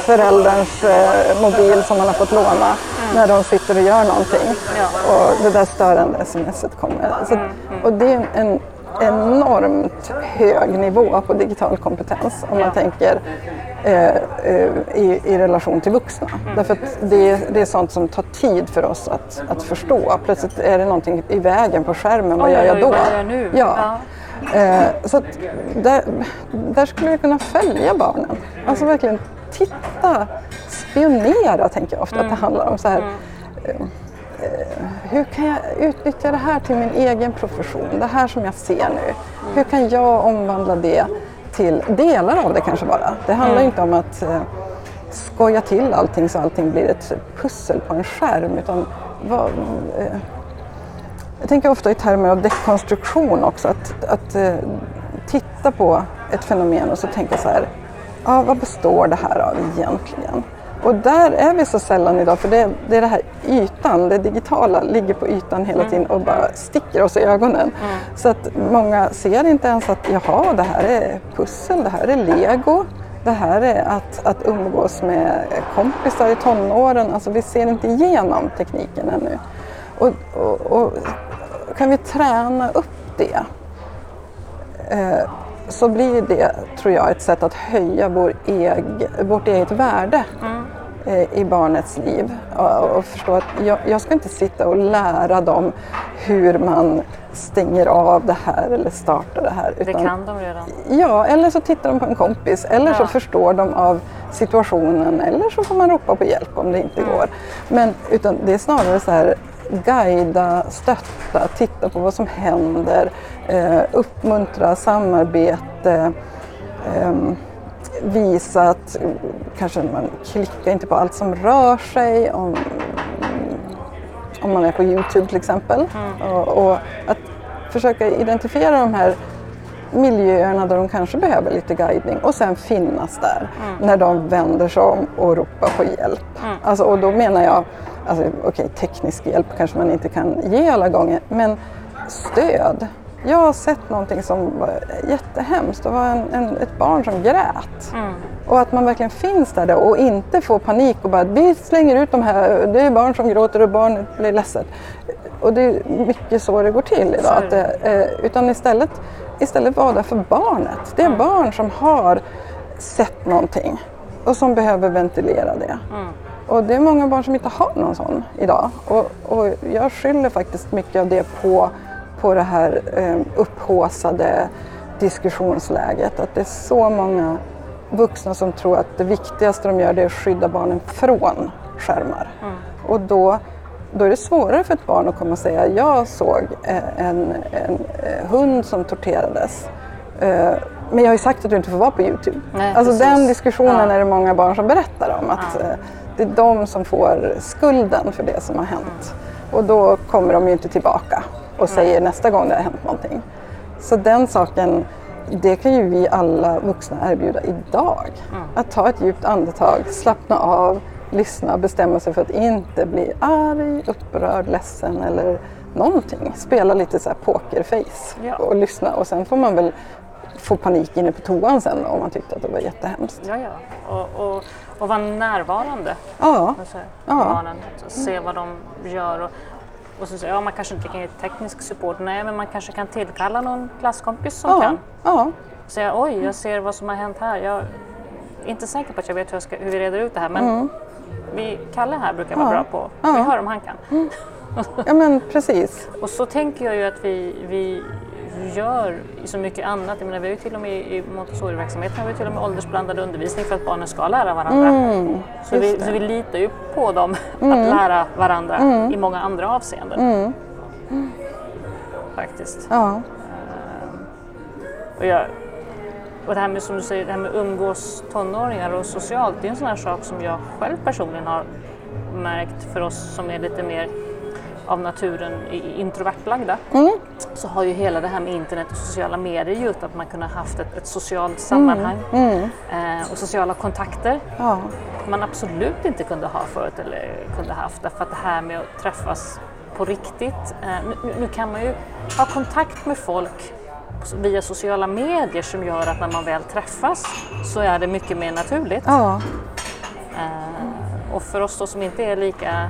förälderns eh, mobil som man har fått låna mm. när de sitter och gör någonting. Ja. Och det där störande smset kommer. Så, mm, mm. och det är en enormt hög nivå på digital kompetens om man tänker eh, eh, i, i, relation till vuxna. Mm. Därför att det, det, är sånt som tar tid för oss att, att förstå. Plötsligt är det någonting i vägen på skärmen, vad gör jag då? Vad gör jag nu? Ja. ja. Eh, så att där, där skulle vi kunna följa barnen. Alltså verkligen titta, spionera tänker jag ofta mm. att det mm. handlar om. så här. Mm. Eh, hur kan jag utnyttja det här till min egen profession? Det här som jag ser nu. Mm. Hur kan jag omvandla det till delar av det kanske bara? Det handlar mm. inte om att eh, skoja till allting så allting blir ett pussel på en skärm. Utan vad, jag tänker ofta i termer av dekonstruktion också. Att, att eh, titta på ett fenomen och så tänka så här, ja, vad består det här av egentligen? Och där är vi så sällan idag för det, det är det här ytan, det digitala ligger på ytan hela mm. tiden och bara sticker oss i ögonen. Mm. Så att många ser inte ens att jaha, det här är pussel, det här är lego. Det här är att, att umgås med kompisar i tonåren. Alltså vi ser inte igenom tekniken ännu. Och, och, och kan vi träna upp det eh, så blir det, tror jag, ett sätt att höja vår eg, vårt eget värde mm. eh, i barnets liv. Och, och förstå att jag, jag, ska inte sitta och lära dem hur man stänger av det här eller startar det här. Utan, det kan de redan. Ja, eller så tittar de på en kompis eller ja. så förstår de av situationen eller så får man ropa på hjälp om det inte mm. går. Men utan det är snarare så här guida, stötta, titta på vad som händer, eh, uppmuntra samarbete, eh, visa att kanske man klickar inte på allt som rör sig, om, om man är på Youtube till exempel. Mm. Och, och, att försöka identifiera de här miljöerna där de kanske behöver lite guidning och sen finnas där mm. när de vänder sig om och ropar på hjälp. Mm. Alltså, och då menar jag Alltså, Okej, okay, teknisk hjälp kanske man inte kan ge alla gånger, men stöd. Jag har sett någonting som var jättehemskt. Det var en, en, ett barn som grät. Mm. Och att man verkligen finns där och inte får panik och bara vi slänger ut de här, det är barn som gråter och barnet blir ledset. Och det är mycket så det går till idag. Det, utan istället, istället vara där för barnet. Det är mm. barn som har sett någonting och som behöver ventilera det. Mm. Och det är många barn som inte har någon sån idag. Och, och jag skyller faktiskt mycket av det på, på det här eh, upphåsade diskussionsläget. Att det är så många vuxna som tror att det viktigaste de gör det är att skydda barnen från skärmar. Och då, då är det svårare för ett barn att komma och säga jag såg eh, en, en, eh, hund som torterades. Eh, Men jag har ju sagt att du inte får vara på Youtube. Nej, alltså precis. den diskussionen Ja. är det många barn som berättar om. Att Ja. Det är de som får skulden för det som har hänt. Och då kommer de ju inte tillbaka och säger nästa gång det har hänt någonting. Så den saken, det kan ju vi alla vuxna erbjuda idag. Att ta ett djupt andetag, slappna av, lyssna, bestämma sig för att inte bli arg, upprörd, ledsen eller någonting. Spela lite så här pokerface Ja. och lyssna och sen får man väl få panik inne på toan sen om man tyckte att det var jättehemskt. Ja, ja. Och, och, och vara närvarande Ja, med så här, Ja. barnen. Så Se vad de gör. Och, och så säger ja, man kanske inte kan ge teknisk support. Nej, men man kanske kan tillkalla någon klasskompis som ja, kan. ja, Säga oj, jag ser vad som har hänt här. Jag är inte säker på att jag vet hur, jag ska, hur vi reder ut det här. Men vi, Kalle här brukar vara bra på. Vi hör om han kan. ja men precis. Och så tänker jag ju att vi, vi gör så mycket annat. Jag menar, vi har ju till och med i Montessori-verksamheten har vi till och med åldersblandad undervisning för att barnen ska lära varandra. så, vi, så vi litar ju på dem att lära varandra i många andra avseenden. Faktiskt. Ja, Och, jag, och det här med som du säger, det här med umgås tonåringar och socialt, det är en sån här sak som jag själv personligen har märkt för oss som är lite mer av naturen i- introvertlagda. Så har ju hela det här med internet och sociala medier gjort att man kunde haft ett, ett socialt sammanhang eh, och sociala kontakter ja, man absolut inte kunde ha förut eller kunde haft. Därför att det här med att träffas på riktigt. Eh, nu- nu, nu kan man ju ha kontakt med folk via sociala medier som gör att när man väl träffas så är det mycket mer naturligt. ja, Eh, och för oss då som inte är lika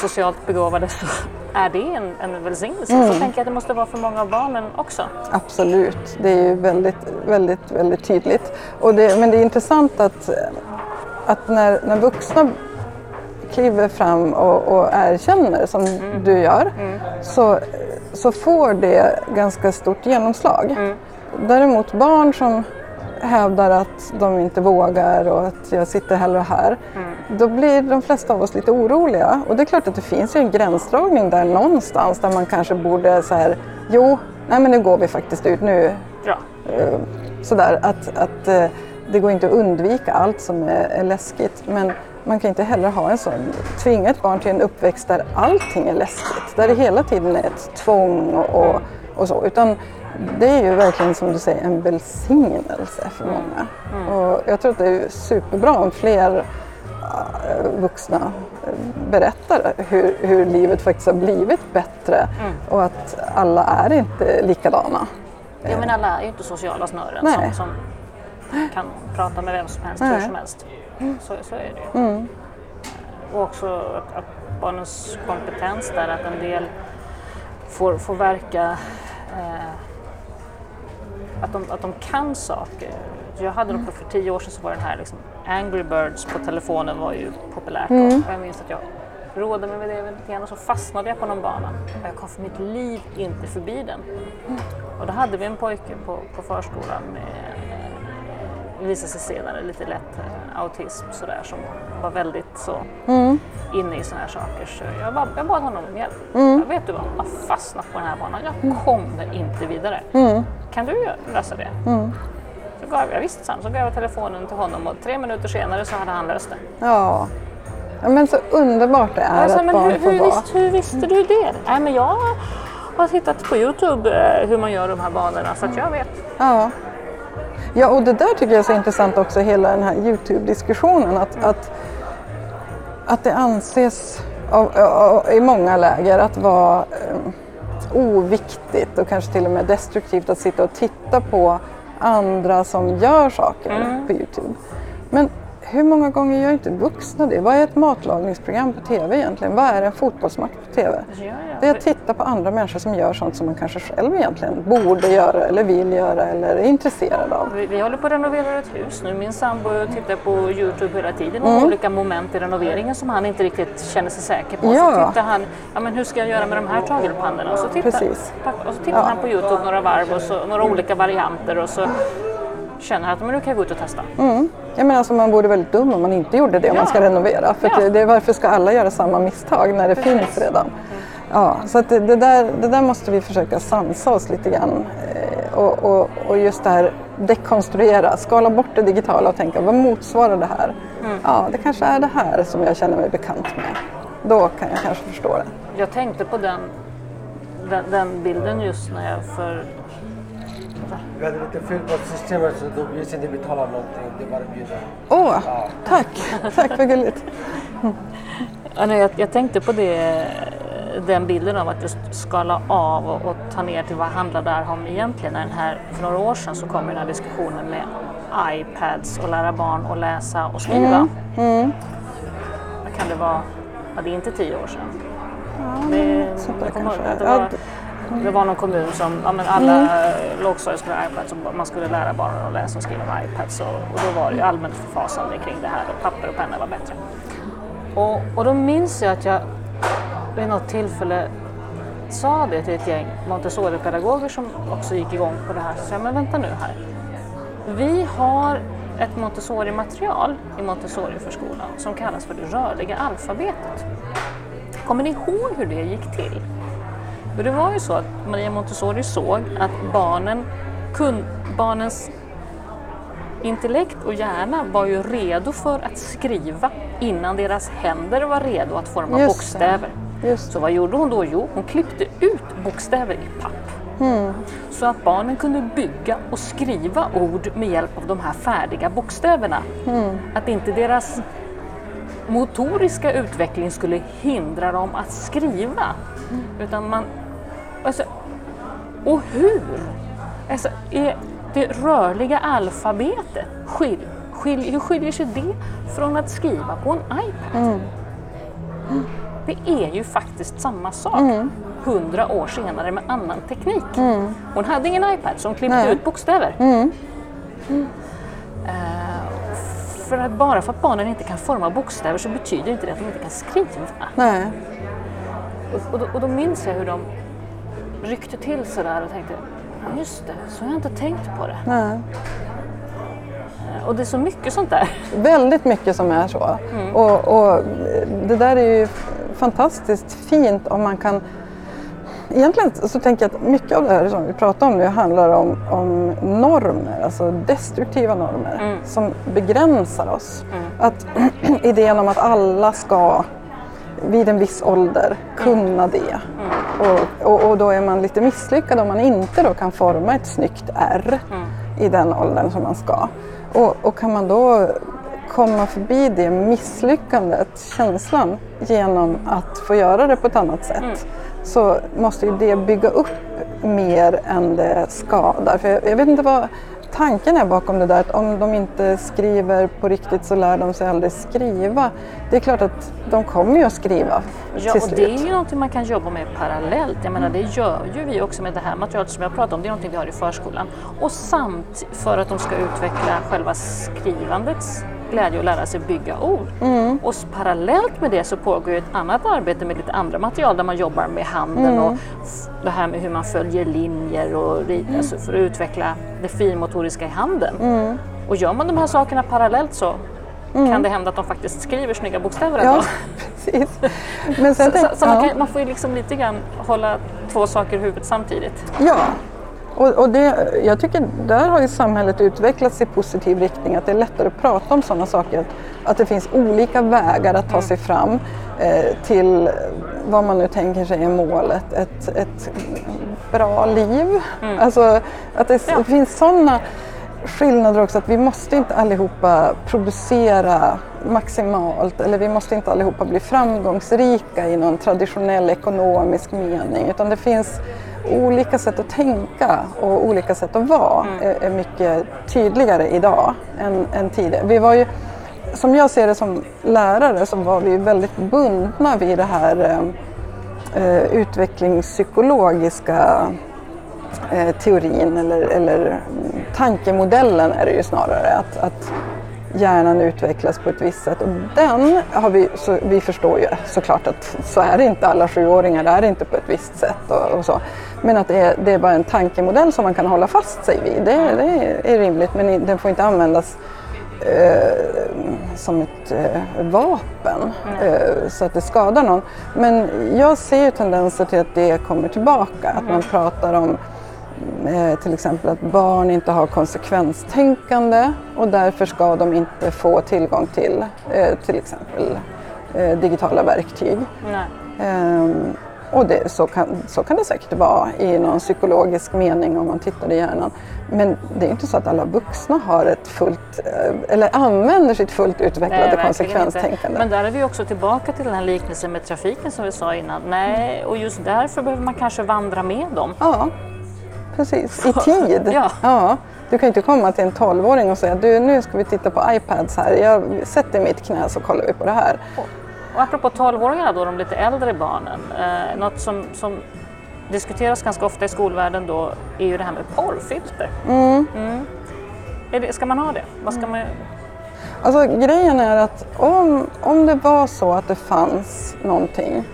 socialt begåvade så är det en, en välsignelse. Så tänker jag att det måste vara för många av barnen också. absolut. Det är ju väldigt, väldigt, väldigt tydligt. Och det, men det är intressant att, att när, när vuxna kliver fram och, och erkänner som du gör så, så får det ganska stort genomslag. Däremot barn som hävdar att de inte vågar och att jag sitter hellre här. Då blir de flesta av oss lite oroliga. Och det är klart att det finns en gränsdragning där någonstans där man kanske borde så här, jo, nej men nu går vi faktiskt ut nu. Ja. Eh, sådär att, att eh, det går inte att undvika allt som är, är läskigt. Men man kan inte heller ha en sån, tvinga ett barn till en uppväxt där allting är läskigt. Där det hela tiden är ett tvång och, och, och så. Utan det är ju verkligen som du säger en välsignelse för många. Och jag tror att det är superbra om fler eh, vuxna eh, berättar hur, hur livet faktiskt har blivit bättre och att alla är inte likadana. Ja, men alla är ju inte sociala snören som, som kan prata med vem som helst, hur Nej. som helst. Så, så är det ju. Och också att, att barnens kompetens där, att en del får, får verka eh, att, de, att de kan saker. Jag hade mm. för tio år sedan så var den här liksom, Angry Birds på telefonen var ju populärt. Och jag minns att jag rådde mig med det lite grann och så fastnade jag på någon bana. Och jag kom för mitt liv inte förbi den. Och då hade vi en pojke på, på förskolan med, visade sig senare, lite lätt eh, autism sådär som var väldigt så inne i sådana här saker. Så jag, bara, jag bad honom om hjälp. Jag vet du vad, jag har fastnat på den här banan. Jag kommer inte vidare. Kan du lösa det? Så gav jag, visst, så gav jag telefonen till honom och tre minuter senare så hade han löst det. Ja. ja, men så underbart det är Alltså, att men barn hur, får hur, vara. visst, hur visste du det? Nej, men jag har tittat på Youtube eh, hur man gör de här banorna så att jag vet. Ja. Ja, och det där tycker jag är så intressant också, hela den här Youtube-diskussionen. Att, att, att det anses av, av, i många läger att vara eh, oviktigt och kanske till och med destruktivt att sitta och titta på andra som gör saker Mm. på Youtube. Men hur många gånger gör inte vuxna det? Vad är ett matlagningsprogram på TV egentligen? Vad är en fotbollsmatch på TV? Ja, ja. Det är att titta på andra människor som gör sånt som man kanske själv egentligen borde göra eller vill göra eller är intresserad av. Vi, vi håller på att renovera ett hus nu. Min sambo tittar på Youtube hela tiden om Mm. olika moment i renoveringen som han inte riktigt känner sig säker på. Ja. Så tittar han, ja men hur ska jag göra med de här tagelpannorna? Och så tittar, Precis. och så tittar han på Youtube några varv och så några olika varianter och så känner att men nu kan jag gå ut och testa. Mm. Jag menar, alltså, man vore väldigt dum om man inte gjorde det om Ja. man ska renovera. För Ja. det, är varför ska alla göra samma misstag när det Precis. finns redan? Ja, så att det, det, där, det där måste vi försöka sansa oss lite grann. Eh, och, och, och just det här dekonstruera, skala bort det digitala och tänka vad motsvarar det här? Mm. Ja, det kanske är det här som jag känner mig bekant med. Då kan jag kanske förstå det. Jag tänkte på den, den, den bilden just när jag för Vi hade lite fel på systemet så då vi inte betala någonting. Det bara bjuder. Åh, tack! Tack vad gulligt. Ja, nej, jag, jag tänkte på det, den bilden av att just skala av och, och ta ner till vad handlar det här om egentligen. När den här, för några år sedan så kom den här diskussionen med iPads och lära barn att läsa och skriva. Vad kan det vara? Ja, det är inte tio år sedan. det, sånt där ihåg kanske. det, Ja, var, det var någon kommun som, ja, men alla mm. lågstadiet skulle ha iPads och man skulle lära barnen att läsa och skriva med iPads och, och då var det ju allmänt förfasande kring det här och papper och penna var bättre. Och, och då minns jag att jag vid något tillfälle sa det till ett gäng Montessori-pedagoger som också gick igång på det här. Så jag, men vänta nu här. Vi har ett Montessori-material i Montessori-förskolan som kallas för det rörliga alfabetet. Kommer ni ihåg hur det gick till? För det var ju så att Maria Montessori såg att barnen kun, barnens intellekt och hjärna var ju redo för att skriva innan deras händer var redo att forma Just bokstäver. Just Så vad gjorde hon då? Jo, hon klippte ut bokstäver i papp. Så att barnen kunde bygga och skriva ord med hjälp av de här färdiga bokstäverna. Att inte deras motoriska utveckling skulle hindra dem att skriva. Utan man... Alltså, och hur? Alltså, är det rörliga alfabetet, skil, skil, hur skiljer sig det från att skriva på en iPad? Det är ju faktiskt samma sak. Hundra år senare med annan teknik. Hon hade ingen iPad så hon klippte Nej. ut bokstäver. Eh, för att bara för att barnen inte kan forma bokstäver så betyder inte det att de inte kan skriva. Nej. Och, och, då, och då minns jag hur de ryckte till sådär och tänkte, "Ja, just det, så har jag inte tänkt på det. Nej. Eh, Och det är så mycket sånt där. Väldigt mycket som är så. Mm. Och, och det där är ju fantastiskt fint om man kan Egentligen så tänker jag att mycket av det här som vi pratar om nu handlar om, om normer, alltså destruktiva normer Mm. som begränsar oss. Att idén om att alla ska vid en viss ålder kunna det. Och, och, och då är man lite misslyckad om man inte då kan forma ett snyggt R i den åldern som man ska. Och, och kan man då komma förbi det misslyckandet, känslan, genom att få göra det på ett annat sätt så måste ju det bygga upp mer än det skadar. För jag, jag vet inte vad tanken är bakom det där att om de inte skriver på riktigt så lär de sig aldrig skriva. Det är klart att de kommer ju att skriva Ja, och det är ju någonting man kan jobba med parallellt. Jag menar, det gör ju vi också med det här materialet som jag pratar om. Det är någonting vi har i förskolan. Och samt för att de ska utveckla själva skrivandets glädje och lära sig bygga ord. Mm. Och parallellt med det så pågår ett annat arbete med lite andra material där man jobbar med handen och f- det här med hur man följer linjer och Mm. alltså för att utveckla det finmotoriska i handen. Och gör man de här sakerna parallellt så kan det hända att de faktiskt skriver snygga bokstäver Mm. Ja, precis. Men sen Så, så, så man, kan, man får ju liksom lite grann hålla två saker i huvudet samtidigt. Ja, och, och det, jag tycker där har ju samhället utvecklats i positiv riktning. Att det är lättare att prata om sådana saker. Att, det finns olika vägar att ta Mm. sig fram eh, till vad man nu tänker sig är målet. Ett, ett bra liv. Alltså att det, Mm. Ja. finns sådana skillnader också. Att vi måste inte allihopa producera maximalt. Eller vi måste inte allihopa bli framgångsrika i någon traditionell ekonomisk mening. Utan det finns olika sätt att tänka och olika sätt att vara är, är mycket tydligare idag än, än tidigare. Vi var ju, som jag ser det som lärare så var vi väldigt bundna vid det här eh, eh, utvecklingspsykologiska eh, teorin eller, eller mm, tankemodellen är det ju snarare. Att, att hjärnan utvecklas på ett visst sätt. Och den har vi, så, vi förstår ju såklart att så är det inte. Alla sjuåringar är inte på ett visst sätt och, och så. Men att det är, det är bara en tankemodell som man kan hålla fast sig vid, det, det är rimligt. Men den får inte användas eh, som ett eh, vapen eh, så att det skadar någon. Men jag ser tendenser till att det kommer tillbaka. Att man pratar om eh, till exempel att barn inte har konsekvenstänkande och därför ska de inte få tillgång till eh, till exempel eh, digitala verktyg. Nej. Och det, så, kan, så kan det säkert vara i någon psykologisk mening om man tittar i hjärnan. Men det är inte så att alla vuxna har ett fullt, eh, eller använder sitt fullt utvecklade verkligen konsekvenstänkande. inte. Men där är vi också tillbaka till den här liknelsen med trafiken som vi sa innan. Nej, och just därför behöver man kanske vandra med dem. Ja, precis. I tid. Ja. Du kan inte komma till en 12-åring och säga du nu ska vi titta på iPads här. Jag sätter mitt knä så kollar vi på det här. Och apropå 12-åringarna då, de lite äldre barnen. Eh, något som, som diskuteras ganska ofta i skolvärlden då är ju det här med porrfilter. Mm. Är det, ska man ha det? Vad ska man, Alltså grejen är att om, om det var så att det fanns någonting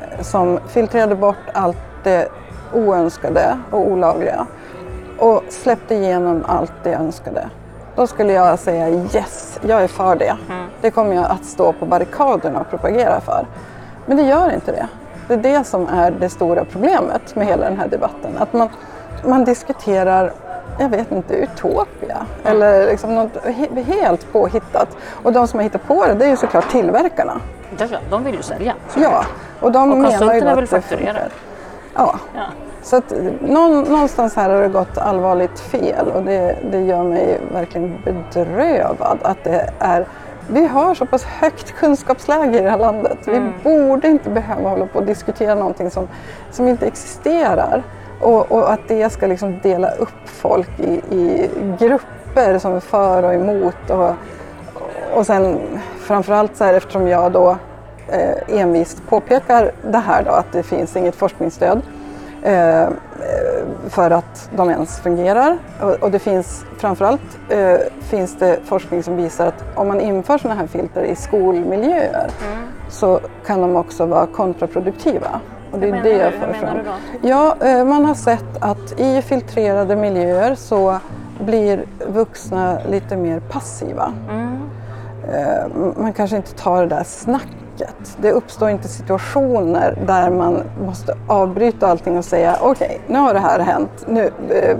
eh, som filtrerade bort allt det oönskade och olagliga och släppte igenom allt det önskade. Då skulle jag säga yes, jag är för det. Det kommer jag att stå på barrikaderna och propagera för. Men det gör inte det. Det är det som är det stora problemet med hela den här debatten. Att man, man diskuterar, jag vet inte, utopia eller liksom något he- helt påhittat. Och de som har hittat på det, det är ju såklart tillverkarna. ja, de vill ju sälja. Ja, och de Och menar ju konsulterna då vill att det fakturera. Ja, Ja. Så att någon, någonstans här har det gått allvarligt fel och det, det gör mig verkligen bedrövad att det är vi har så pass högt kunskapsläge i det här landet. Vi borde inte behöva hålla på och diskutera någonting som, som inte existerar. Och, och att det ska liksom dela upp folk i, i grupper som är för och emot. Och, och sen framförallt så här eftersom jag då eh, envist påpekar det här då att det finns inget forskningsstöd för att de ens fungerar. Och, det finns framförallt eh, finns det forskning som visar att om man inför sådana här filter i skolmiljöer så kan de också vara kontraproduktiva. Och det är det jag för fram. Ja, eh, man har sett att i filtrerade miljöer så blir vuxna lite mer passiva. Eh, Man kanske inte tar det där snacket. Det uppstår inte situationer där man måste avbryta allting och säga okej, nu har det här hänt. Nu, eh,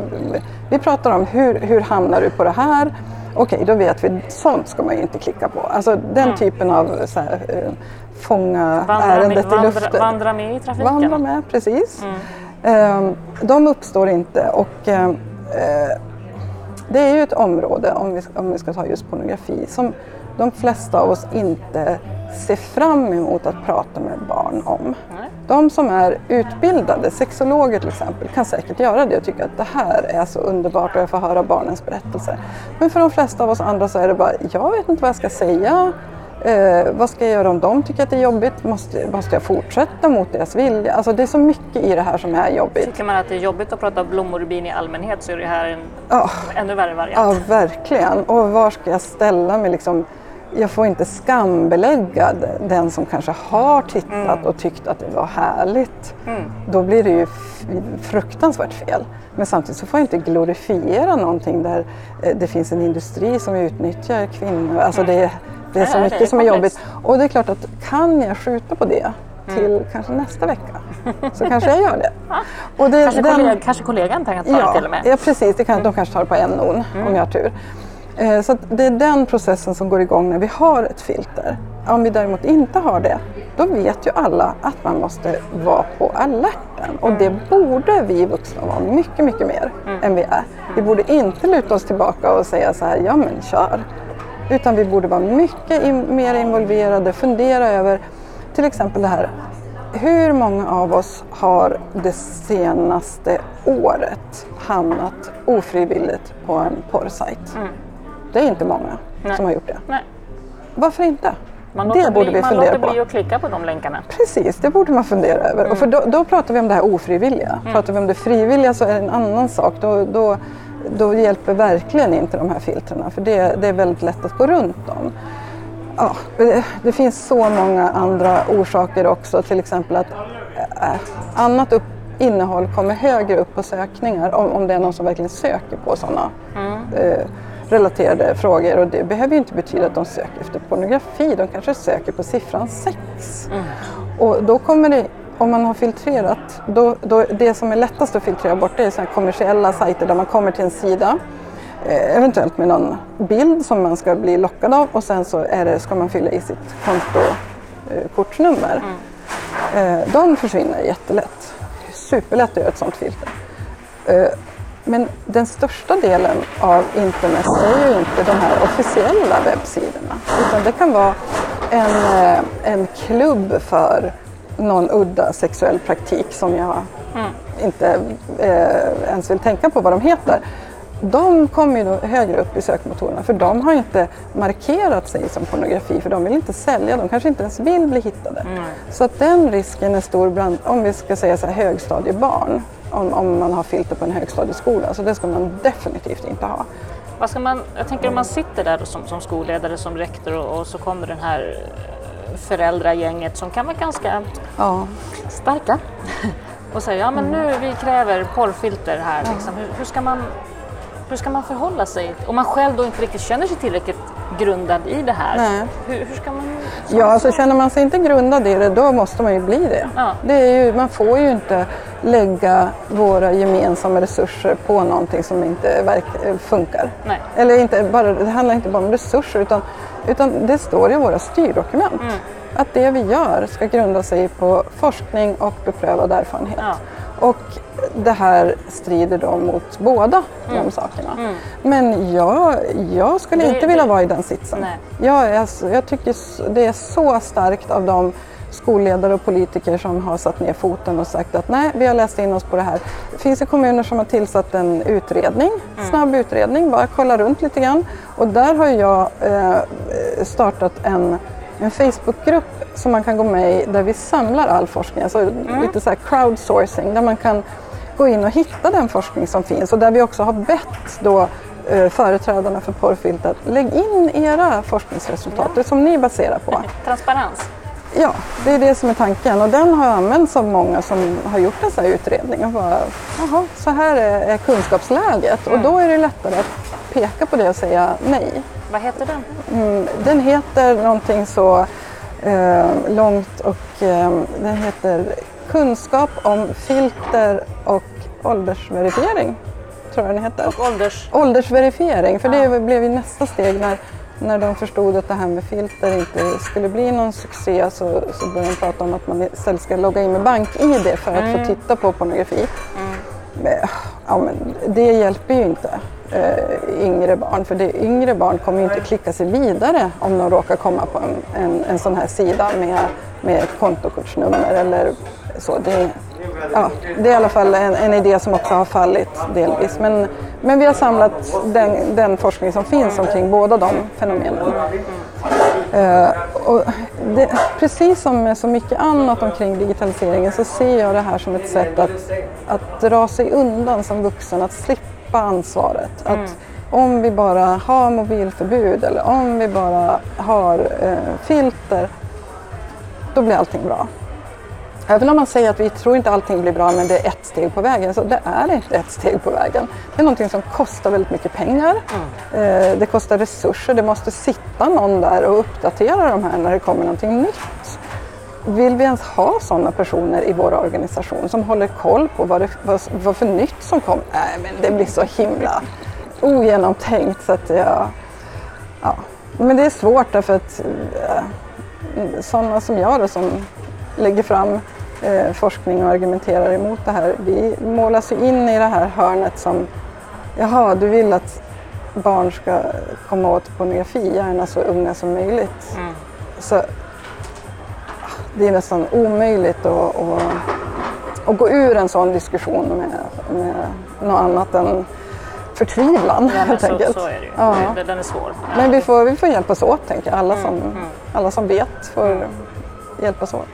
vi pratar om hur, hur hamnar du på det här? Okej, då vet vi. Sånt ska man ju inte klicka på. Alltså den typen av så här, eh, fånga Vandra, ärendet med, i vandra, luften. vandra med i trafiken. Vandra med, precis. Eh, de uppstår inte och eh, eh, det är ju ett område, om vi, om vi ska ta just pornografi, som de flesta av oss inte ser fram emot att prata med barn om. De som är utbildade, sexologer till exempel, kan säkert göra det och tycka att det här är så underbart och jag får höra barnens berättelser. Men för de flesta av oss andra så är det bara, jag vet inte vad jag ska säga. Eh, vad ska jag göra om de tycker att det är jobbigt? Måste, måste jag fortsätta mot deras vilja? Alltså det är så mycket i det här som är jobbigt. Tycker man att det är jobbigt att prata blommor och bin i allmänhet så är det här en Ja. ännu värre variant. Ja, verkligen. Och var ska jag ställa mig? Liksom, jag får inte skambelägga den som kanske har tittat och tyckt att det var härligt. Då blir det ju fruktansvärt fel. Men samtidigt så får jag inte glorifiera någonting där eh, det finns en industri som utnyttjar kvinnor. Alltså det, det är så Ja, det är mycket som är jobbigt. Och det är klart att kan jag skjuta på det till kanske nästa vecka så kanske jag gör det. Och det Kanske, den- kollega, kanske kollegan kan ta det Ja, till och med. ja precis. Det kan, de kanske tar det på en non om jag har tur. Eh, Så det är den processen som går igång när vi har ett filter. Om vi däremot inte har det, då vet ju alla att man måste vara på alerten. Och det borde vi vuxna vara mycket, mycket mer än vi är. Vi borde inte luta oss tillbaka och säga så här, ja men kör. Utan vi borde vara mycket in, mer involverade, fundera över till exempel det här hur många av oss har det senaste året hamnat ofrivilligt på en porrsajt? Det är inte många Nej. som har gjort det. Nej. Varför inte? Man det låter, borde bli, vi man fundera låter på. bli att klicka på de länkarna. Precis, det borde man fundera över. Och för då, då pratar vi om det här ofrivilliga. Pratar vi om det frivilliga så är det en annan sak. Då, då, då hjälper verkligen inte de här filtrerna för det, det är väldigt lätt att gå runt dem. Ja, det, det finns så många andra orsaker också, till exempel att äh, annat upp, innehåll kommer högre upp på sökningar om, om det är någon som verkligen söker på sådana eh, relaterade frågor. Och det behöver ju inte betyda att de söker efter pornografi, de kanske söker på siffran 6. Och då kommer det, om man har filtrerat, då, då, det som är lättast att filtrera bort det är här kommersiella sajter där man kommer till en sida eh, eventuellt med någon bild som man ska bli lockad av och sen så är det, ska man fylla i sitt kontokortsnummer. Eh, de försvinner jättelätt. Superlätt att göra ett sånt filter. Men den största delen av internet är ju inte de här officiella webbsidorna. Utan det kan vara en, eh, en klubb för någon udda sexuell praktik som jag inte eh, ens vill tänka på vad de heter. De kommer ju då högre upp i sökmotorerna för de har inte markerat sig som pornografi för de vill inte sälja, de kanske inte ens vill bli hittade. Så att den risken är stor bland, om vi ska säga så här, högstadiebarn, om, om man har filter på en högstadieskola. Så det ska man definitivt inte ha. Vad ska man, jag tänker om man sitter där som, som skolledare, som rektor och, och så kommer den här eh, föräldragänget som kan vara ganska Ja. starka och säger ja men nu vi kräver porrfilter här. Liksom. Hur, hur, ska man, hur ska man förhålla sig? Om man själv då inte riktigt känner sig tillräckligt grundad i det här. Nej. Hur, hur ska man... Ja, alltså känner man sig inte grundad i det, då måste man ju bli det. Ja. det är ju, man får ju inte lägga våra gemensamma resurser på någonting som inte verk, funkar. Nej. Eller inte bara, det handlar inte bara om resurser, utan, utan det står i våra styrdokument. Mm. Att det vi gör ska grunda sig på forskning och beprövad erfarenhet. Ja. Och det här strider då mot båda de sakerna. Men jag, jag skulle Mm. Det- inte vilja det- vara i den sitsen. Nej. Jag, är, så- jag tycker det är så starkt av de skolledare och politiker som har satt ner foten och sagt att nej, vi har läst in oss på det här. Det finns ju kommuner som har tillsatt en utredning, snabb utredning, bara kolla runt lite grann. Och där har jag eh, startat en, en Facebookgrupp som man kan gå med i där vi samlar all forskning, alltså lite så crowdsourcing, där man kan gå in och hitta den forskning som finns och där vi också har bett då eh, företrädarna för porrfilter att lägg in era forskningsresultat, det som ni baserar på. Transparens. Ja, det är det som är tanken och den har använts av många som har gjort en sån här utredning och bara, jaha, så här är, kunskapsläget och då är det lättare att peka på det och säga nej. Vad heter den? Mm, den heter någonting så långt och eh, den heter Kunskap om filter och åldersverifiering. Tror jag den heter. Och ålders... Åldersverifiering, för det blev ju nästa steg när, när de förstod att det här med filter inte skulle bli någon succé så, så började de prata om att man istället ska logga in med bank-id för att få titta på pornografi. Men, ja, men det hjälper ju inte eh, yngre barn, för det, yngre barn kommer ju inte klicka sig vidare om de råkar komma på en, en, en sån här sida med, med ett kontokortsnummer eller så. Det, ja, det är i alla fall en, en idé som också har fallit delvis. Men, men vi har samlat den, den forskning som finns omkring båda de fenomenen. Eh, och det, precis som med så mycket annat omkring digitaliseringen så ser jag det här som ett sätt att, att dra sig undan som vuxen, att slippa ansvaret. Att om vi bara har mobilförbud eller om vi bara har eh, filter, då blir allting bra. Även om man säger att vi tror inte allting blir bra men det är ett steg på vägen, så det är inte ett steg på vägen. Det är någonting som kostar väldigt mycket pengar. Eh, det kostar resurser, det måste sitta någon där och uppdatera de här när det kommer någonting nytt. Vill vi ens ha sådana personer i vår organisation som håller koll på vad, det, vad, vad för nytt som kom? Nej, men det blir så himla ogenomtänkt så att jag... Ja. Men det är svårt därför att eh, sådana som jag då som lägger fram eh, forskning och argumenterar emot det här, vi målas ju in i det här hörnet som jaha, du vill att barn ska komma åt pornografi, gärna så unga som möjligt. Så det är nästan omöjligt att, att, att gå ur en sån diskussion med, med något annat än förtvivlan Ja, helt så, enkelt. så är det ju. Ja. Den- Den är svår. Men vi får, vi får hjälpas åt, tänker jag. Alla som, Mm, alla som vet får hjälpas åt.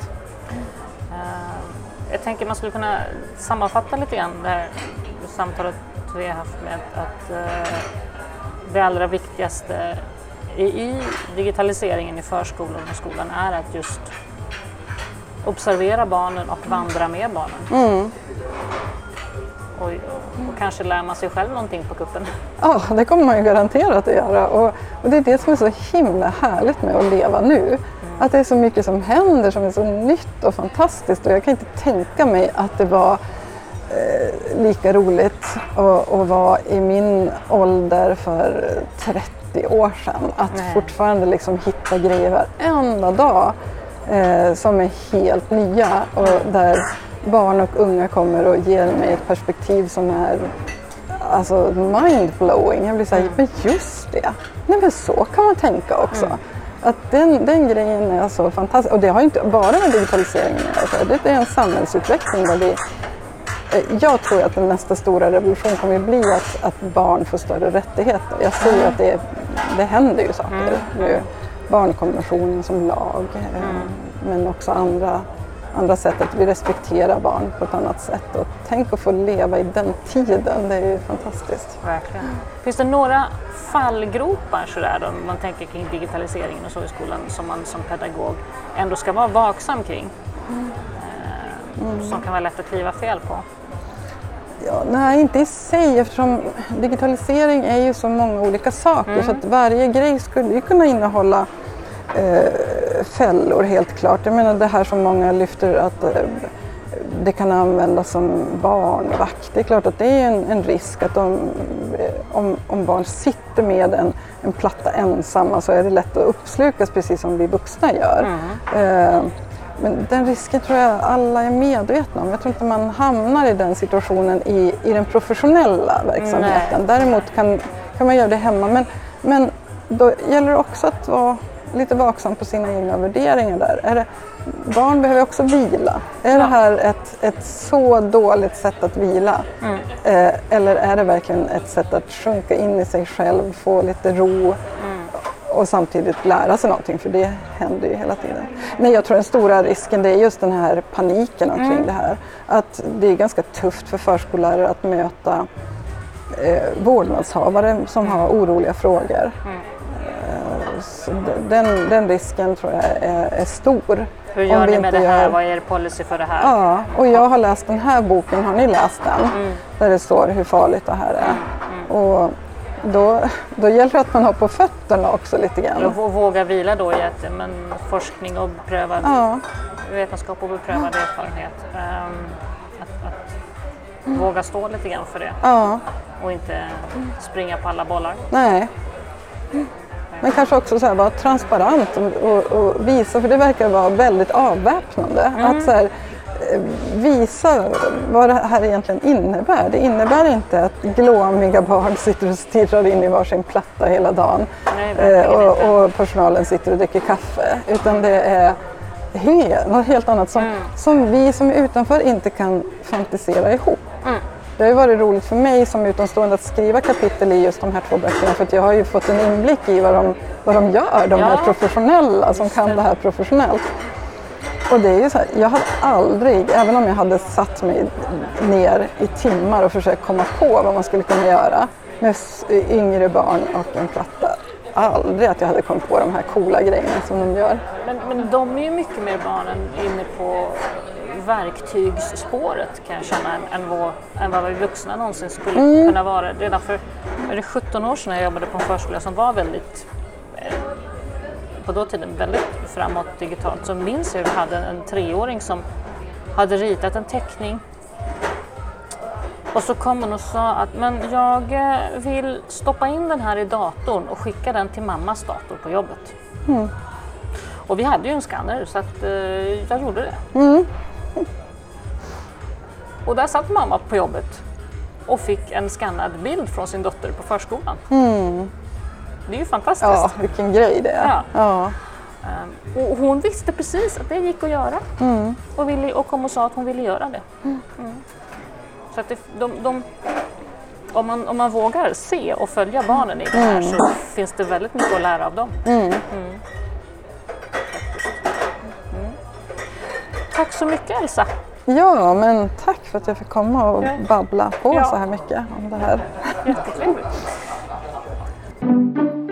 Eh, Jag tänker man skulle kunna sammanfatta lite grann det här samtalet vi har haft med att eh, det allra viktigaste i digitaliseringen i förskolan och skolan är att just observera barnen och vandra med barnen. Mm. Och, och kanske lär man sig själv någonting på kuppen. Ja, det kommer man ju garanterat att göra. Och, och det är det som är så himla härligt med att leva nu. Att det är så mycket som händer som är så nytt och fantastiskt och jag kan inte tänka mig att det var eh, lika roligt att, att vara i min ålder för 30 år sedan. Att Nej. fortfarande liksom hitta grejer varenda dag eh, som är helt nya och där barn och unga kommer och ger mig ett perspektiv som är alltså mindblowing. Jag blir såhär, men just det, nej men så kan man tänka också. Att den, den grejen är så fantastisk. Och det har ju inte bara med digitaliseringen att göra. Det är en samhällsutveckling där vi eh, jag tror att den nästa stora revolution kommer att bli att, att barn får större rättigheter. Jag ser ju att det, det händer ju saker nu. Barnkonventionen som lag, eh, men också andra, andra sätt att vi respekterar barn på ett annat sätt. Och tänk att få leva i den tiden, det är ju fantastiskt. Verkligen. Finns det några fallgropar sådär då, om man tänker kring digitaliseringen och så i skolan som man som pedagog ändå ska vara vaksam kring? Eh, Som kan vara lätt att kliva fel på. Ja, nej, inte i sig eftersom digitalisering är ju så många olika saker så att varje grej skulle ju kunna innehålla eh, fällor helt klart. Jag menar det här som många lyfter att eh, det kan användas som barnvakt. Det är klart att det är en, en risk att de, eh, om, om barn sitter med en, en platta ensamma så är det lätt att uppslukas precis som vi vuxna gör. Eh, men den risken tror jag alla är medvetna om. Jag tror inte man hamnar i den situationen i, i den professionella verksamheten. Däremot kan, kan man göra det hemma. Men, men då gäller det också att vara lite vaksam på sina egna värderingar där. Är det, barn behöver också vila. Är det här ett, ett så dåligt sätt att vila? Eh, eller är det verkligen ett sätt att sjunka in i sig själv, få lite ro och samtidigt lära sig någonting, för det händer ju hela tiden. Nej, jag tror den stora risken det är just den här paniken omkring det här. Att det är ganska tufft för förskollärare att möta eh, vårdnadshavare som har oroliga frågor. Eh, så d- den, den risken tror jag är, är stor. Hur Om gör vi ni med det här? gör- Vad är er policy för det här? Ja, och jag har läst den här boken, har ni läst den? Mm. Där det står hur farligt det här är. Och då, då gäller det att man har på fötterna också lite grann. Och våga vila då i att men, forskning och beprövad Ja, vetenskap och beprövad erfarenhet. Ehm, att, att våga stå lite grann för det ja, och inte springa på alla bollar. nej. Men kanske också så här, vara transparent och, och, och visa, för det verkar vara väldigt avväpnande. Att så här, visa vad det här egentligen innebär. Det innebär inte att glåmiga barn sitter och stirrar in i varsin platta hela dagen Nej, eh, och, och personalen sitter och dricker kaffe. Utan det är he, något helt annat som, som vi som är utanför inte kan fantisera ihop. Det har ju varit roligt för mig som utomstående att skriva kapitel i just de här två böckerna för jag har ju fått en inblick i vad de, vad de gör, de här Ja. professionella som kan det här professionellt. Och det är ju så här, jag hade aldrig, även om jag hade satt mig ner i timmar och försökt komma på vad man skulle kunna göra med s- yngre barn och en platta, aldrig att jag hade kommit på de här coola grejerna som de gör. Men, men de är ju mycket mer barnen inne på verktygsspåret kan jag känna än, än, vad, än vad vi vuxna någonsin skulle Mm. kunna vara. Redan för är det 17 år sedan jag jobbade på en förskola som var väldigt eh, på då tiden väldigt framåt digitalt så minns jag att vi hade en treåring som hade ritat en teckning och så kom hon och sa att men jag eh, vill stoppa in den här i datorn och skicka den till mammas dator på jobbet. Och vi hade ju en skanner så att eh, jag gjorde det. Och där satt mamma på jobbet och fick en skannad bild från sin dotter på förskolan. Det är ju fantastiskt. Ja, vilken grej det är. Ja. Ja. Ehm, Och hon visste precis att det gick att göra och, ville, och kom och sa att hon ville göra det. Mm. Så att det, de, de, om, man, om man vågar se och följa barnen i det här så finns det väldigt mycket att lära av dem. Mm. Mm. Tack så mycket Elsa! ja, men tack för att jag fick komma och babbla på Ja. så här mycket om det här. Jättetrevligt. thank you.